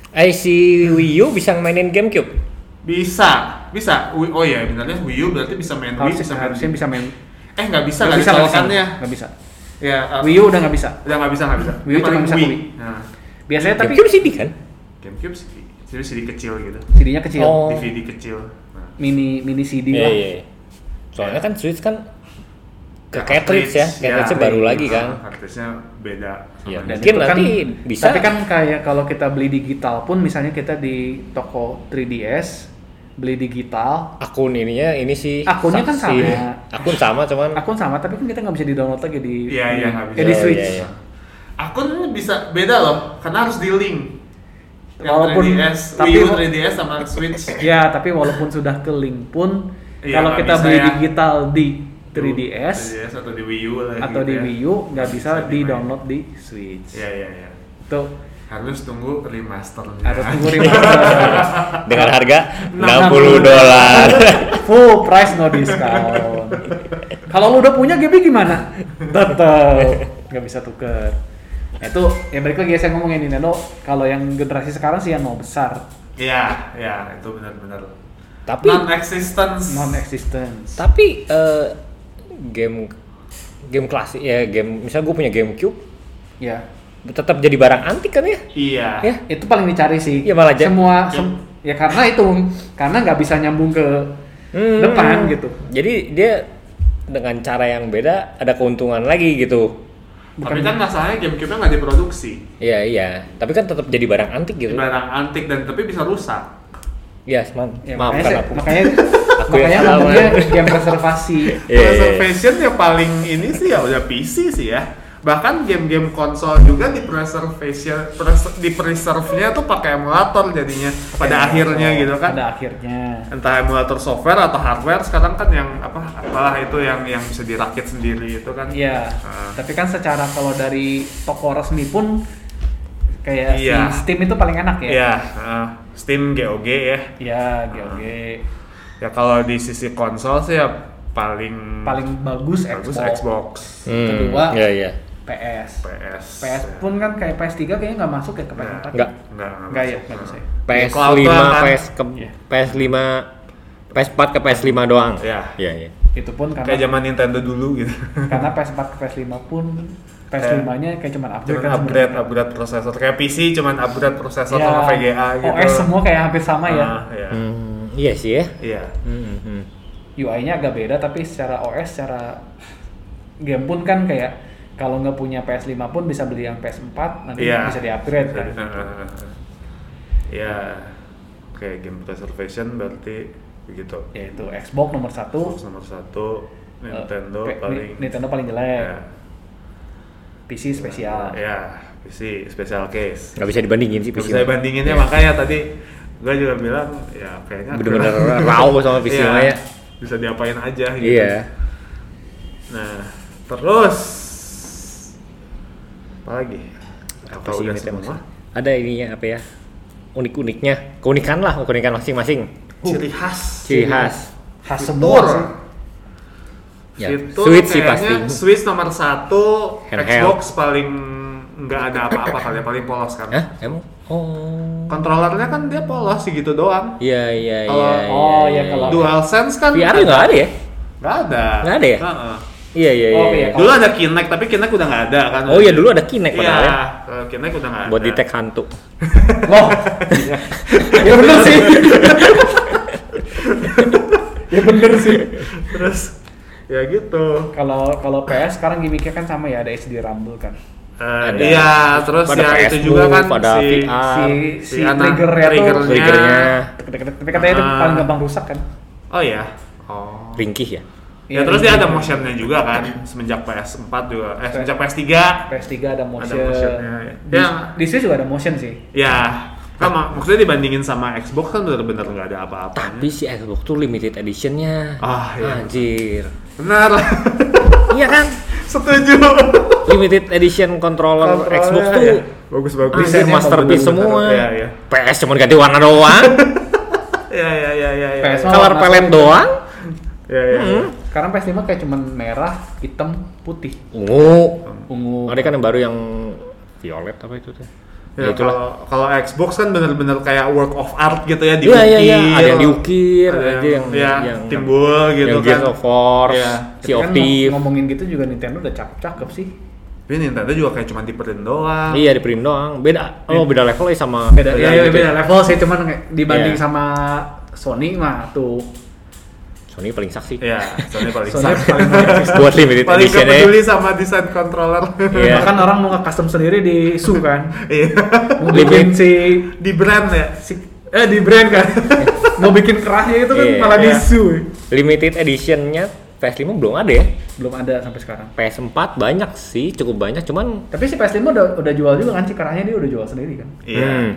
Eh si Wii U bisa mainin GameCube. Bisa, bisa. Oh iya, benarnya Wii U berarti bisa main Wii, Harusnya, bisa main. harusnya bisa main. Eh nggak bisa, Nggak nggak bisa, bisa nggak bisa. Ya, uh, Wii U udah nggak bisa. udah nggak bisa, nggak bisa. Wii U cuma bisa Wii. Wii. Nah, Biasanya tapi GameCube CD kan? GameCube sih, jadi CD kecil gitu, CD-nya kecil. Oh. DVD kecil. Nah, Mini mini CD Iya lah. iya. Soalnya kan Switch kan ke Ya, cartridge ya, cartridge-nya baru lagi kan. Nah, Cartridge-nya beda. Iya. Dan Mungkin itu nanti bisa. Tapi kan kayak kalau kita beli digital pun misalnya kita di toko 3DS beli digital, Akun ininya ini sih Akunnya kan si- sama. Akun sama cuman akun sama tapi kan kita nggak bisa di download lagi di Iya, iya, nggak eh, di bisa. Switch. Iya, iya. Akun bisa beda loh, karena harus di link. Walaupun- 3DS, tapi Wii U, wa- 3DS sama Switch. Ya, tapi walaupun sudah ke link pun Iya, kalau kita beli ya. digital di 3DS 3DS atau di Wii U lah atau gitu di ya. Wii U nggak bisa dimain. di download di Switch. Iya, iya, iya. Itu Harus tunggu remasternya. harus tunggu remaster. dengan harga 60 60 dolar. Full price no discount. Kalau lu udah punya GB gimana? Tetep nggak bisa tuker. Nah, itu ya balik lagi ya saya ngomongin Nintendo. Kalau yang generasi sekarang sih yang mau besar, Iya, iya, itu benar-benar. Tapi non-existence. non existence. tapi eh, game game klasik ya game misal gue punya GameCube Ya, tetap jadi barang antik kan ya? Iya. Ya. itu paling dicari sih. Iya, malah semua Ya. sem- ya karena itu karena nggak bisa nyambung ke Hmm. depan gitu. Jadi dia dengan cara yang beda ada keuntungan lagi gitu. Tapi Bukan- kan masalahnya GameCube-nya nggak diproduksi. Iya iya, tapi kan tetap jadi barang antik gitu. Barang antik dan tapi bisa rusak. Iya, man. Ya, maafkan makanya, aku. makanya Aku yang makanya ngomongnya game preservasi. Iya, iya, iya. Preservation ya paling ini sih ya udah PC sih ya. Bahkan game-game konsol juga di preservation pres- di preserve-nya tuh pakai emulator jadinya pada akhirnya gitu kan. Pada akhirnya. Entah emulator software atau hardware sekarang kan yang apa apalah itu yang yang bisa dirakit sendiri itu kan. Iya. Ah. Tapi kan secara kalau dari toko resmi pun kayak Iya. si Steam itu paling enak ya. Iya, uh, Steam GOG ya. Iya, GOG. Ya kalau di sisi konsol sih ya paling Paling bagus, bagus Xbox. Xbox, Hmm, Kedua. Iya iya. PS. PS. PS ya. pun kan kayak PS3 kayaknya nggak masuk ya ke PS4. Nggak. Enggak, Nggak ya, nggak bisa ya. PS5 Cloud doang kan? PS ke Iya. PS5 PS4 ke PS5 doang. Iya. Iya iya. Itu pun Kayak karena zaman Nintendo dulu gitu. karena PS4 ke PS5 pun PS5-nya kayak cuman upgrade Cuman kan upgrade, upgrade prosesor. Kayak PC cuman upgrade prosesor Ya, sama VGA gitu. OS semua kayak hampir sama ya. Ah, iya. Hmm, iya sih ya. Iya. Hmm, hmm. UI-nya agak beda tapi secara OS secara game pun kan kayak kalau nggak punya PS5 pun bisa beli yang PS4 nanti Iya. bisa di-upgrade kan. Iya. Oke, game preservation berarti begitu. Yaitu Xbox nomor satu, Xbox nomor satu, Nintendo eh, P- paling. Nintendo paling jelek, Ya, PC spesial. ya, PC special case. Nggak bisa dibandingin sih Gak PC. bisa bandinginnya makanya tadi gue juga bilang ya kayaknya Bener-bener raw sama PC mah ya. Bisa diapain aja gitu. Iya. Nah, terus apa lagi? Apa Apa sih udah ini semua? tema? Ada ininya apa ya? Unik-uniknya, keunikan lah, keunikan masing-masing. Ciri khas. Ciri khas. Khas semua sih. Ya, Fitur Switch sih pasti. Switch nomor satu, Handheld. Xbox paling nggak ada apa-apa kali ya, paling polos kan. Hah? Emang? Oh. Kontrolernya kan dia polos segitu doang. Iya iya iya. Oh, iya, ya kalau- iya. DualSense kan VR nggak ada ya? Nggak ada. Nggak ada ya? Heeh. Iya iya Oh, iya. iya. Dulu ada Kinect, tapi Kinect udah nggak ada kan. Oh iya dulu ada Kinect Iya, padahal ya. kalau Kinect udah nggak ada. Buat detect hantu. Loh. ya bener sih. ya bener sih. Terus ya gitu. Kalau kalau PS sekarang gimmicknya kan sama ya ada SD Rumble kan. Eh, Ada. iya, terus Pada ya PS itu juga kan pada si VR. si si si anak triggernya tuh triggernya. Triggernya. Tapi katanya itu Ah. paling gampang rusak kan. Oh ya. Oh. ringkih ya. Ya, Iya, terus dia ringkih. ada motionnya juga kan semenjak PS4 juga. Eh semenjak PS3 PS3 ada motion. motionnya, ya. Di, Yang- di Switch juga ada motion sih. ya kan mak- maksudnya dibandingin sama Xbox kan bener-bener nggak ada apa-apanya. Tapi si Xbox tuh limited editionnya. Ah, iya. Anjir. Benar. iya kan? Setuju. Limited edition controller Kontrolnya, Xbox tuh ya. Bagus-bagus. anjir Desainnya masterpiece semua. Iya, iya. PS cuma ganti warna doang. Ya ya ya ya ya. PS ya. Color palette doang. Ya ya. ya. Sekarang PS5 kayak cuman merah, hitam, putih. Ungu. Ungu. Ada kan yang baru yang violet apa itu tuh? Ya, Ya, itulah. kalau kalau Xbox kan bener-bener kayak work of art gitu ya Iya diukir. iya iya, ada yang diukir, ada ada yang ya, yang timbul gitu yang kan. Gears of War, Iya. Sea kan ngomongin gitu juga Nintendo udah cakep-cakep sih. Tapi Nintendo juga kayak cuma di print doang. Iya di print doang. Beda. Oh beda level ya sama Beda, ya, ya, gitu beda level sih, cuman kayak dibanding Iya. sama Sony mah tuh Sony paling saksi. Iya, soalnya paling Sony sak- paling. Buat limited paling edition gak peduli sama desain controller. Iya. Bahkan orang mau nge-custom sendiri di Su kan. Iya. Mau bikin si di brand ya. si eh di brand kan. mau bikin kerahnya itu kan Iya. malah di Iya. Su. Limited editionnya PS5 belum ada ya. Belum ada sampai sekarang. PS4 banyak sih, cukup banyak. Cuman Tapi si PS5 udah udah jual juga kan si kerahnya dia udah jual sendiri kan. Iya. Hmm.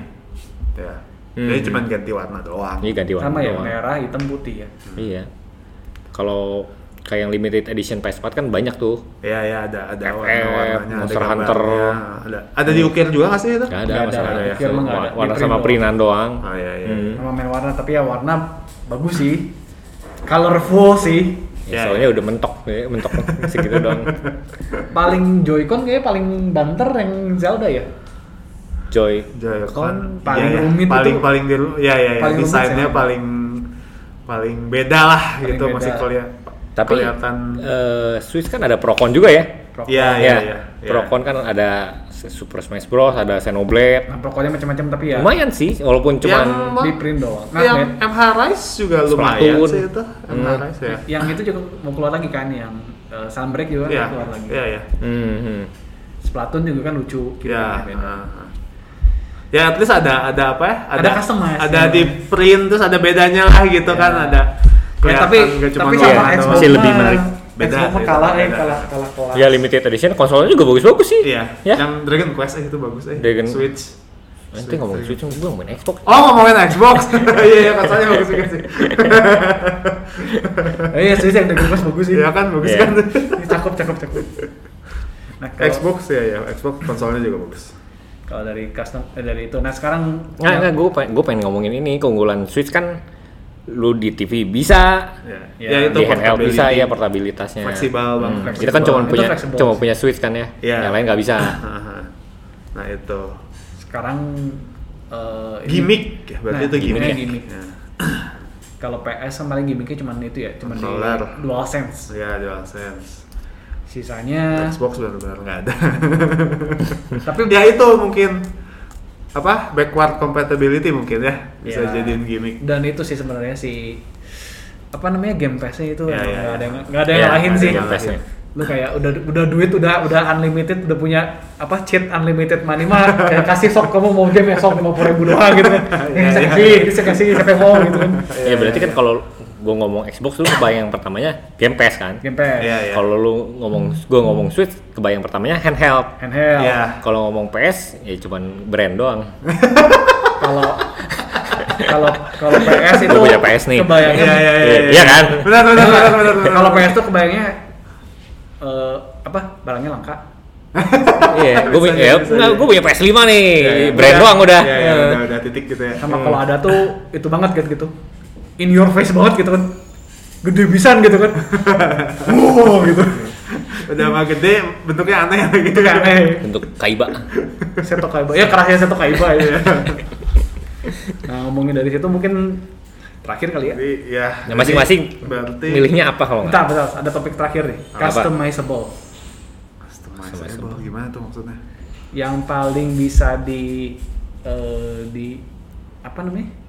Iya. Hmm. Jadi cuma ganti warna doang. ini ganti warna Sama ya, doang. merah, hitam, putih ya. Iya. Kalau kayak yang limited edition PS4 kan banyak tuh. Iya, iya ada ada FF, warna-warnanya, ada Monster gambarnya, Hunter. Ada ada diukir juga nggak sih itu? Gak ada Nggak ada, masalah. ya. Warna, ada. warna sama print printan doang. Oh iya iya. Hmm. Sama main warna tapi ya warna bagus sih. Colorful sih. Ya, Ya, soalnya udah mentok, ya, mentok segitu doang. Paling Joy-Con kayaknya paling banter yang Zelda ya. Joy. Joy-Con paling iya. rumit paling itu. paling di ya ya, ya. Paling desainnya sih. paling paling beda lah Paling gitu beda. masih kuliah Tapi kelihatan eh, Switch kan ada Procon juga ya. Procon. Iya, iya, ya, iya. iya. Procon kan ada Super Smash Bros, ada Xenoblade. Nah, pokoknya macam-macam tapi ya Lumayan sih, walaupun Yang- di print doang. Nah, yang MH Rise juga lumayan Splatoon. sih itu MH Hmm. Rise ya yang itu juga mau keluar lagi kan yang uh, Sunbreak juga Iya, mau keluar lagi. iya, iya. hmm, hmm. Splatoon juga kan lucu gitu Ya, beda. ah, ah. Ya at least ada ada apa ya? Ada customize, Ada ya. di print terus ada bedanya lah gitu Ya. kan ada. Ya, tapi tapi sama. Xbox Masih lebih menarik. Beda, Xbox beda, kalah eh beda. kalah kalah kalah. Ya limited edition konsolnya juga bagus-bagus sih. Iya, Ya. yang Dragon Quest eh, itu bagus eh. Dragon- Switch. Nanti ngomong Switch, gue main Xbox. Oh ngomongin Xbox, iya iya konsolnya bagus juga sih. Iya Switch yang Dragon Quest bagus sih. Iya kan bagus Iya. kan. Ini cakep cakep cakep. Nah, Xbox ya ya, Xbox konsolnya juga bagus. Kalau dari custom eh, dari itu. Nah, sekarang Nggak, nggak, gue pengen, gue pengen ngomongin ini keunggulan Switch kan lu di TV bisa, Ya, Ya, ya, itu di handheld portability. bisa ya portabilitasnya. Fleksibel bang. Hmm, fleksibel. Kita kan cuma Itu punya cuma punya Switch kan ya. Iya. Yang lain nggak bisa. Nah itu sekarang eh, ini- gimmick, ya, berarti Nah, itu gimmick. gimmick, ya? gimmick. Ya. Kalau PS sama paling gimmicknya cuma itu ya, cuma di. DualSense. Ya, DualSense. Sisanya Xbox benar-benar nggak ada. tapi ya itu mungkin apa backward compatibility mungkin ya bisa Ya. jadiin gimmick. dan itu sih sebenarnya si apa namanya game pass-nya itu Ya, ya, nggak ya. ada yang nggak ada yang Ya, lain sih. yang. Lu kayak udah udah duit udah udah unlimited udah punya apa cheat unlimited money mah kayak kasih sok kamu mau game ya sok lima puluh ribu doang gitu kan. Ya, bisa ya. kasih, bisa kasih siapa mau gitu kan. Ya berarti kan kalau gue ngomong Xbox lu kebayang yang pertamanya Game Pass kan. Game pass, Iya, iya. Kalau lu ngomong gue ngomong Switch kebayang pertamanya handheld. handheld. Iya. Kalau ngomong PS ya cuman brand doang. Kalau kalau kalau PS itu Gua punya PS nih. Kebayangnya Iya, iya, iya. Iya kan? Benar, benar, benar, benar. benar. kalau PS tuh kebayangnya eh, apa barangnya langka. Iya, gue punya, ya, gue punya PS5 nih, Ya, ya, brand doang udah. Ya, ya, udah, udah titik gitu ya. Sama kalau ada tuh itu banget gitu gitu. In your face banget gitu kan. Gede pisan gitu kan. Wow gitu. Udah mah gede, bentuknya aneh lagi. Itu kan aneh. Bentuk kaiba. Seto Kaiba. Ya kerahnya Seto Kaiba ya. nah, ngomongin dari situ mungkin terakhir kali ya. Jadi ya. Nah, masing-masing berarti milihnya apa kalau nggak? bentar, ada topik terakhir nih. Apa? Customizable. customizable gimana tuh maksudnya? Yang paling bisa di eh, di apa namanya?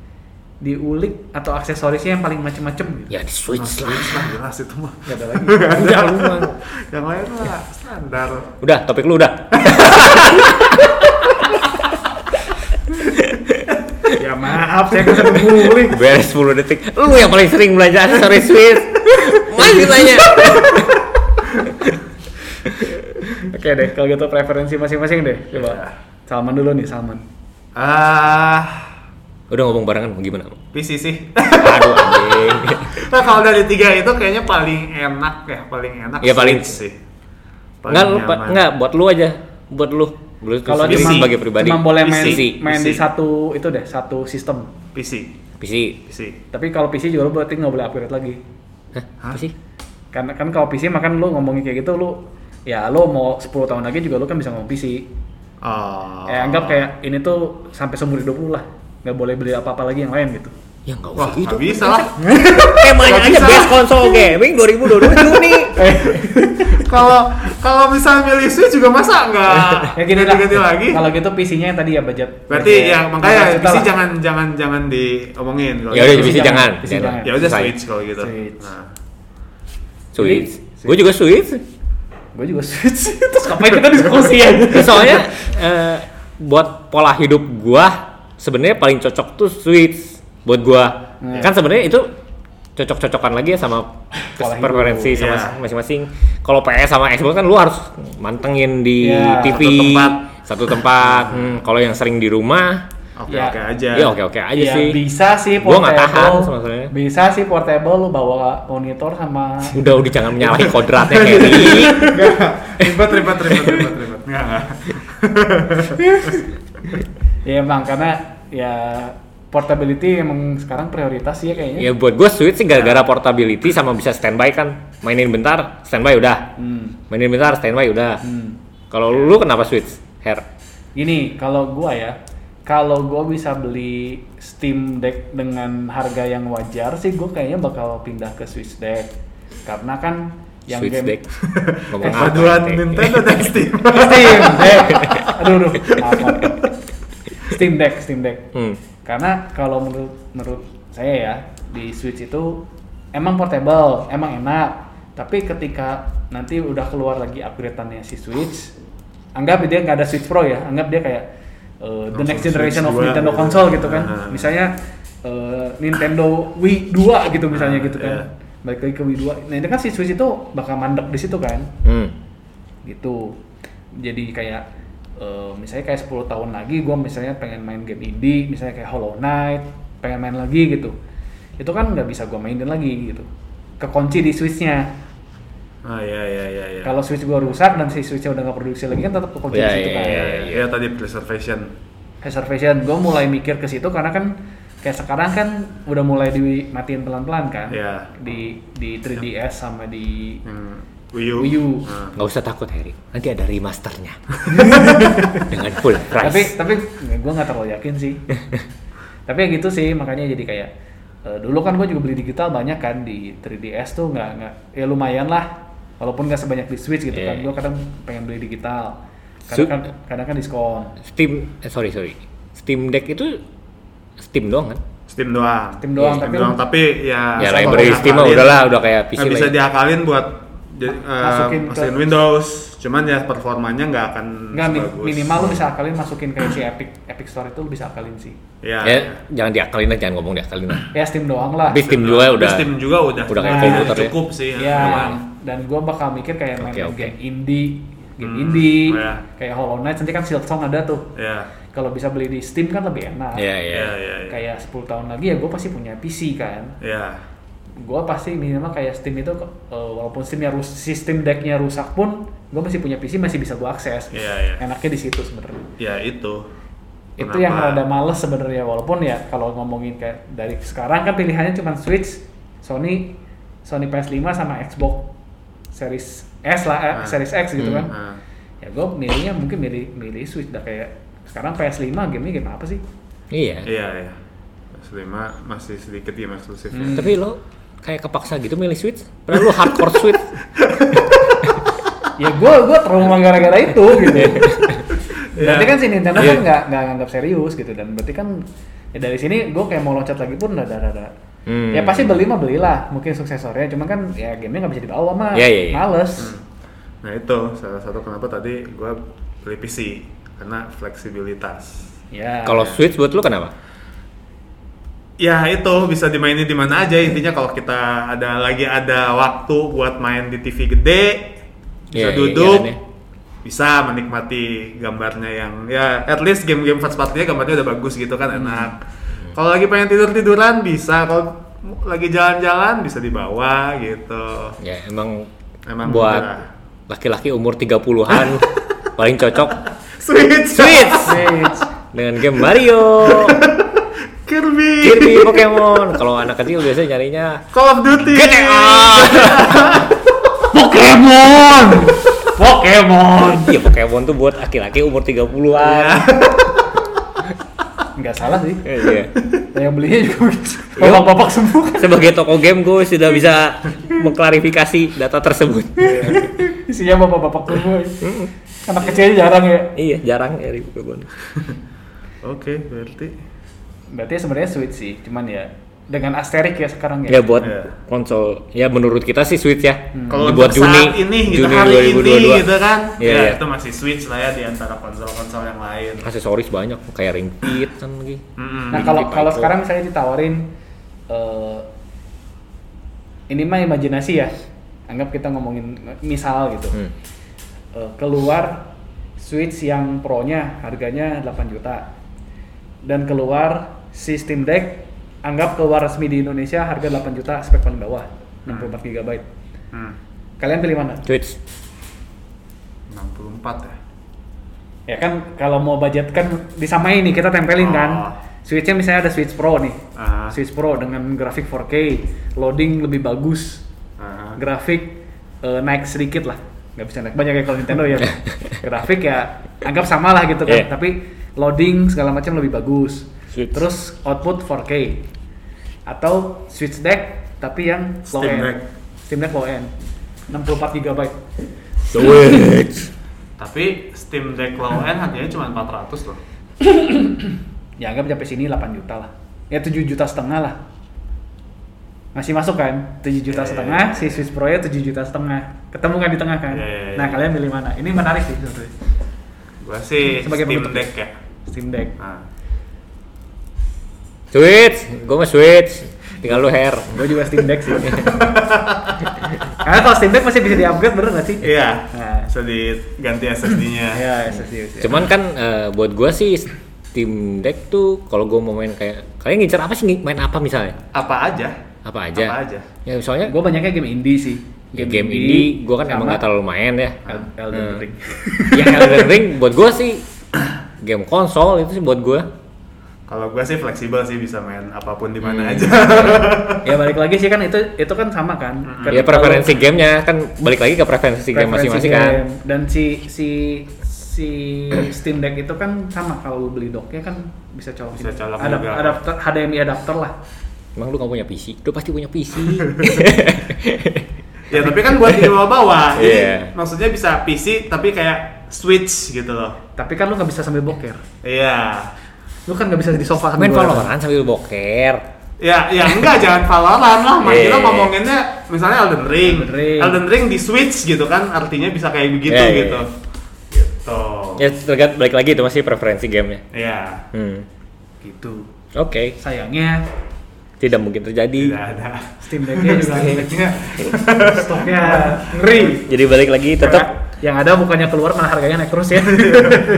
Diulik atau aksesorisnya yang paling macem-macem gitu. Ya di Switch lah. Switch lah jelas itu mah. Gak ada lagi. Udah lu mah. Yang lain mah standar. Udah, topik lu udah. ya maaf, saya bisa ngulik. Beres 10 detik. Lu yang paling sering belanja aksesoris Switch. Masih tanya. Oke deh, kalau gitu preferensi masing-masing deh. Coba. Ya. Salman dulu nih, Salman. Ah, Udah ngomong barengan mau gimana? PC sih. Aduh anjing. nah, kalau dari tiga itu kayaknya paling enak ya, paling enak. Iya, paling- sih. Paling Enggak, lu, nyaman. enggak buat lu aja. Buat lu. Lu Kalau cuma- sebagai pribadi. Cuma boleh main, PC. main di PC. satu itu deh, satu sistem. PC, PC. PC. Tapi kalau PC juga lu berarti nggak boleh upgrade lagi. Hah? Sih? Karena kan kalau PC makan lu ngomongin kayak gitu lu ya lu mau 10 tahun lagi juga lu kan bisa ngomong PC. Oh. Eh anggap kayak ini tuh sampai seumur hidup lu lah. Nggak boleh beli apa-apa lagi yang lain gitu. Ya enggak Wah, usah gitu. nggak bisa lah. Temanya Nggak aja bisa. best console gaming 2027 nih. Kalau kalau misalnya milih Switch juga masa nggak ya gini lah. ganti lagi? Kalau gitu PC-nya yang tadi ya budget. Berarti ya makanya 15 juta PC lah. jangan jangan jangan diomongin. kalau Ya udah gitu. PC jangan. jangan. PC Jangan. jangan. Ya udah Selesai. Switch kalau gitu. Switch. Nah. Switch. Gue juga Switch. Gue juga switch. Terus ngapain kita diskusi ya? Soalnya eh, buat pola hidup gua sebenarnya paling cocok tuh Switch buat gua. Hmm. Kan sebenarnya itu cocok-cocokan lagi ya sama preferensi sama iya. masing-masing. Kalau PS sama Xbox kan lu harus mantengin di Iya, TV satu tempat. satu tempat. Hmm, kalau yang sering di rumah, Oke Ya. oke aja. ya oke-oke aja ya, sih. bisa sih Gua portable. nggak tahan sebenarnya. Bisa sih portable lu bawa monitor sama Udah udah jangan menyalahi kodratnya Harry. Enggak. Ribet ribet ribet ribet ribet. Enggak. ya emang karena ya portability emang sekarang prioritas sih ya kayaknya. ya buat gua Switch sih gara-gara portability sama bisa standby kan. Mainin bentar, standby udah. Hmm. Mainin bentar, standby udah. Hmm. Kalau lu kenapa Switch? Hair. Gini, kalau gua ya, kalau gua bisa beli Steam Deck dengan harga yang wajar sih, gua kayaknya bakal pindah ke Switch Deck. Karena kan yang Switch game deck. Ngomong Deck? Nintendo dan Steam. Steam Deck. Aduh, aduh. Maaf. Steam Deck, Steam Deck. Hmm. Karena kalau menurut menurut saya ya di Switch itu emang portable, emang enak. Tapi ketika nanti udah keluar lagi upgrade-annya si Switch, anggap dia nggak ada Switch Pro ya, anggap dia kayak uh, the Langsung next generation of Switch 2 Nintendo gitu. console gitu kan. Ah. Misalnya uh, Nintendo Wii 2 gitu misalnya Ah, gitu kan. iya. Balik lagi ke Wii 2. Nah, itu kan si Switch itu bakal mandek di situ kan Hmm. gitu jadi kayak eh, misalnya kayak 10 tahun lagi gue misalnya pengen main game indie misalnya kayak Hollow Knight pengen main lagi gitu. Itu kan nggak bisa gue mainin lagi gitu. Kekunci di switchnya. Ah iya iya iya iya. kalau switch gue rusak dan si switchnya udah nggak produksi lagi kan tetap kekunci Ya, di situ ya, kan. ya, Iya. Tadi preservation. reservation gue mulai mikir ke situ karena kan kayak sekarang kan udah mulai dimatiin pelan-pelan kan. Iya. di di 3DS sama di Yang Wii U. Wii U. Nggak usah takut Harry. Nanti ada remasternya. Dengan full price. tapi tapi gue nggak terlalu yakin sih tapi ya gitu sih makanya jadi kayak eh, dulu kan gue juga beli digital banyak kan di 3DS tuh nggak nggak ya lumayan lah walaupun nggak sebanyak di Switch gitu kan Iya. gue kadang pengen beli digital kadang kan kadang kan diskon Steam eh, sorry sorry. Steam Deck itu Steam doang kan? Steam doang. Steam doang, Steam tapi- doang, tapi ya ya library Steam mah udahlah udah kayak PC bisa ya. diakalin buat jadi, eh, Masukin masukin, ke- Windows. Cuman ya performanya nggak akan nggak mi- sebagus. minimal lu bisa akalin masukin kayak si Epic Epic Store itu lu bisa akalin sih Ya. Ya, jangan diakalin lah, jangan ngomong diakalin lah. ya Steam doang lah Tapi Steam juga udah Steam juga udah. udah kayak Nah, komputer ya. cukup sih. ya memang. dan gue bakal mikir kayak main oke. game indie game Hmm, indie ya. kayak Hollow Knight nanti kan Silksong ada tuh Ya. kalau bisa beli di Steam kan lebih enak Iya, iya. Ya, ya, ya. kayak 10 tahun lagi ya gue pasti punya PC kan Ya. Gue pasti minimal kayak Steam itu eh, walaupun Steamnya rus sistem decknya rusak pun gue masih punya PC masih bisa gue akses Iya, iya. enaknya di situ sebenarnya Ya itu. itu Kenapa? yang rada males sebenarnya walaupun ya kalau ngomongin kayak dari sekarang kan pilihannya cuma Switch Sony Sony PS5 sama Xbox Series S lah eh, Ah. Series X gitu Hmm. kan Ah. ya gue milihnya mungkin milih milih Switch dah kayak sekarang PS5 gamenya game apa sih Iya. Iya, iya. PS5 masih sedikit game eksklusif. Hmm. Tapi lo kayak kepaksa gitu milih Switch. Padahal lo hardcore Switch. ya gue gue trauma gara-gara itu gitu Iya. berarti kan si Nintendo Iya. kan nggak nggak nganggap serius gitu dan berarti kan ya dari sini gue kayak mau loncat lagi pun rada rada Hmm. ya pasti beli mah belilah mungkin suksesornya cuma kan ya gamenya nggak bisa dibawa mah Iya, iya, iya. males Nah itu salah satu kenapa tadi gue beli PC karena fleksibilitas. ya Kalau Switch buat lu kenapa? Ya itu bisa dimainin di mana aja intinya kalau kita ada lagi ada waktu buat main di TV gede bisa Iya, iya, duduk iya, iya. bisa menikmati gambarnya yang ya at least game-game first party-nya gambarnya udah bagus gitu kan enak. Kalau lagi pengen tidur tiduran bisa kalau lagi jalan-jalan bisa dibawa gitu. Ya emang, Emang buat udah. laki-laki umur 30-an paling cocok Switch, Switch Switch. dengan game Mario, Kirby, Kirby, Pokemon. Kalau anak kecil biasanya nyarinya Call of Duty, GTA. Pokemon Pokemon Iya Pokemon tuh buat laki-laki umur 30-an. Ya. nggak salah sih Iya. yang belinya juga begitu Yo. bapak-bapak semua kan Sebagai toko game gue sudah bisa mengklarifikasi data tersebut. isinya bapak-bapak semua anak kecilnya jarang ya iya, jarang ya di Pokemon. Oke, berarti berarti sebenarnya Switch sih cuman ya dengan asterik ya sekarang ya Ya buat Iya. konsol, ya menurut kita sih Switch ya. kalau Dibuat untuk Juni, saat ini gitu Juni hari ini 2022. gitu kan, Iya, ya iya. itu masih Switch lah ya di antara konsol-konsol yang lain. Aksesoris banyak, kayak ring fit kan lagi. Nah kalau kalau sekarang misalnya ditawarin eh ini mah imajinasi ya. Anggap kita ngomongin misal gitu. Hmm. Eh, keluar Switch yang Pro-nya harganya 8 juta. Dan keluar si Steam Deck anggap keluar resmi di Indonesia harga 8 juta spek paling bawah 64 GB. Hmm. Kalian pilih mana? Switch. 64 ya. Ya kan kalau mau budget kan disamain nih kita tempelin kan. Oh. Switch-nya misalnya ada Switch Pro nih. Ah. Switch Pro dengan grafik 4K, loading lebih bagus, Ah. grafik eh, naik sedikit lah. Nggak bisa naik banyak kayak kalau Nintendo ya. grafik ya anggap sama lah gitu kan. Iya. Tapi loading segala macam lebih bagus. Switch. Terus output 4K. Atau Switch Deck tapi yang low Steam end. Deck. Steam Deck low end. 64 GB. Switch. Tapi Steam Deck low end harganya cuma 400 loh. Ya anggap sampai sini 8 juta lah. Ya 7 juta setengah lah. Masih masuk kan? 7 juta Iya, iya, setengah, iya. si Swiss Pro nya 7 juta setengah. Ketemu kan di tengah kan? Iya, iya, iya. Nah, kalian milih mana? Ini menarik sih sebetulnya. Gua sih Sebagai Steam penutup. Deck ya. Steam Deck. Nah. Switch, gue mah Switch. Tinggal lu hair. Gue juga Steam Deck sih. Karena kalau Steam Deck masih bisa di-upgrade bener gak sih? Iya. Nah. Bisa diganti SSD-nya. Iya, SSD. SSD. Cuman kan eh, buat gue sih Steam Deck tuh kalau gue mau main kayak kalian ngincer apa sih main apa misalnya? Apa aja? Apa aja? Apa aja? Ya misalnya gue banyaknya game indie sih. game, game indie, gue kan emang gak terlalu main ya. El- Elden Hmm. Ring. ya Elden Ring buat gue sih game konsol itu sih buat gue. Kalau gua sih fleksibel sih bisa main apa pun di mana Hmm. aja. ya balik lagi sih kan itu itu kan sama kan. Kan Ya preferensi gamenya kan balik lagi ke preferensi game preferensi masing-masing kan. game. Dan si si si Steam Deck itu kan sama kalau lu beli docknya kan bisa colok Bisa colok ada juga. adapter HDMI adapter lah Emang lu gak punya PC? Lu pasti punya PC. ya tapi kan buat di bawah-bawah. Iya. maksudnya bisa PC tapi kayak Switch gitu loh. tapi kan lu nggak bisa sambil boker Iya. Lu kan nggak bisa di sofa sambil main goyang. Valorant sambil boker. Ya, ya enggak jangan Valorant lah. Mak Iya. kita ngomonginnya misalnya Elden Ring. Elden Ring. Elden Ring di Switch gitu kan artinya bisa kayak begitu iya, gitu. iya. Gitu. Ya tergantung balik lagi itu masih preferensi gamenya. Iya. Hmm. gitu Oke, sayangnya tidak mungkin terjadi. Tidak ada. Steam Decknya juga stoknya stoknya ngeri Jadi balik lagi tetap yang ada bukannya keluar malah harganya naik terus ya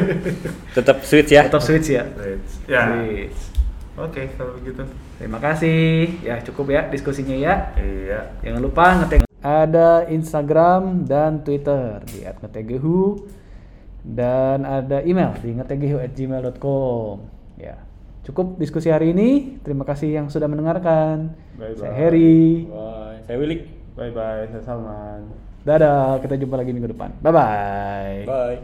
tetap Switch ya. tetap switch ya Ya. Switch. Oke, kalau begitu. terima kasih ya cukup ya diskusinya ya Iya. Jangan lupa ngetag ada Instagram dan Twitter di @ngetegehu dan ada email di ngetegehu@gmail.com. Ya. Cukup diskusi hari ini. Terima kasih yang sudah mendengarkan. Bye-bye. Saya Harry. Bye. Saya Willy. Bye bye, saya Salman. Dadah, kita jumpa lagi minggu depan. Bye bye. Bye.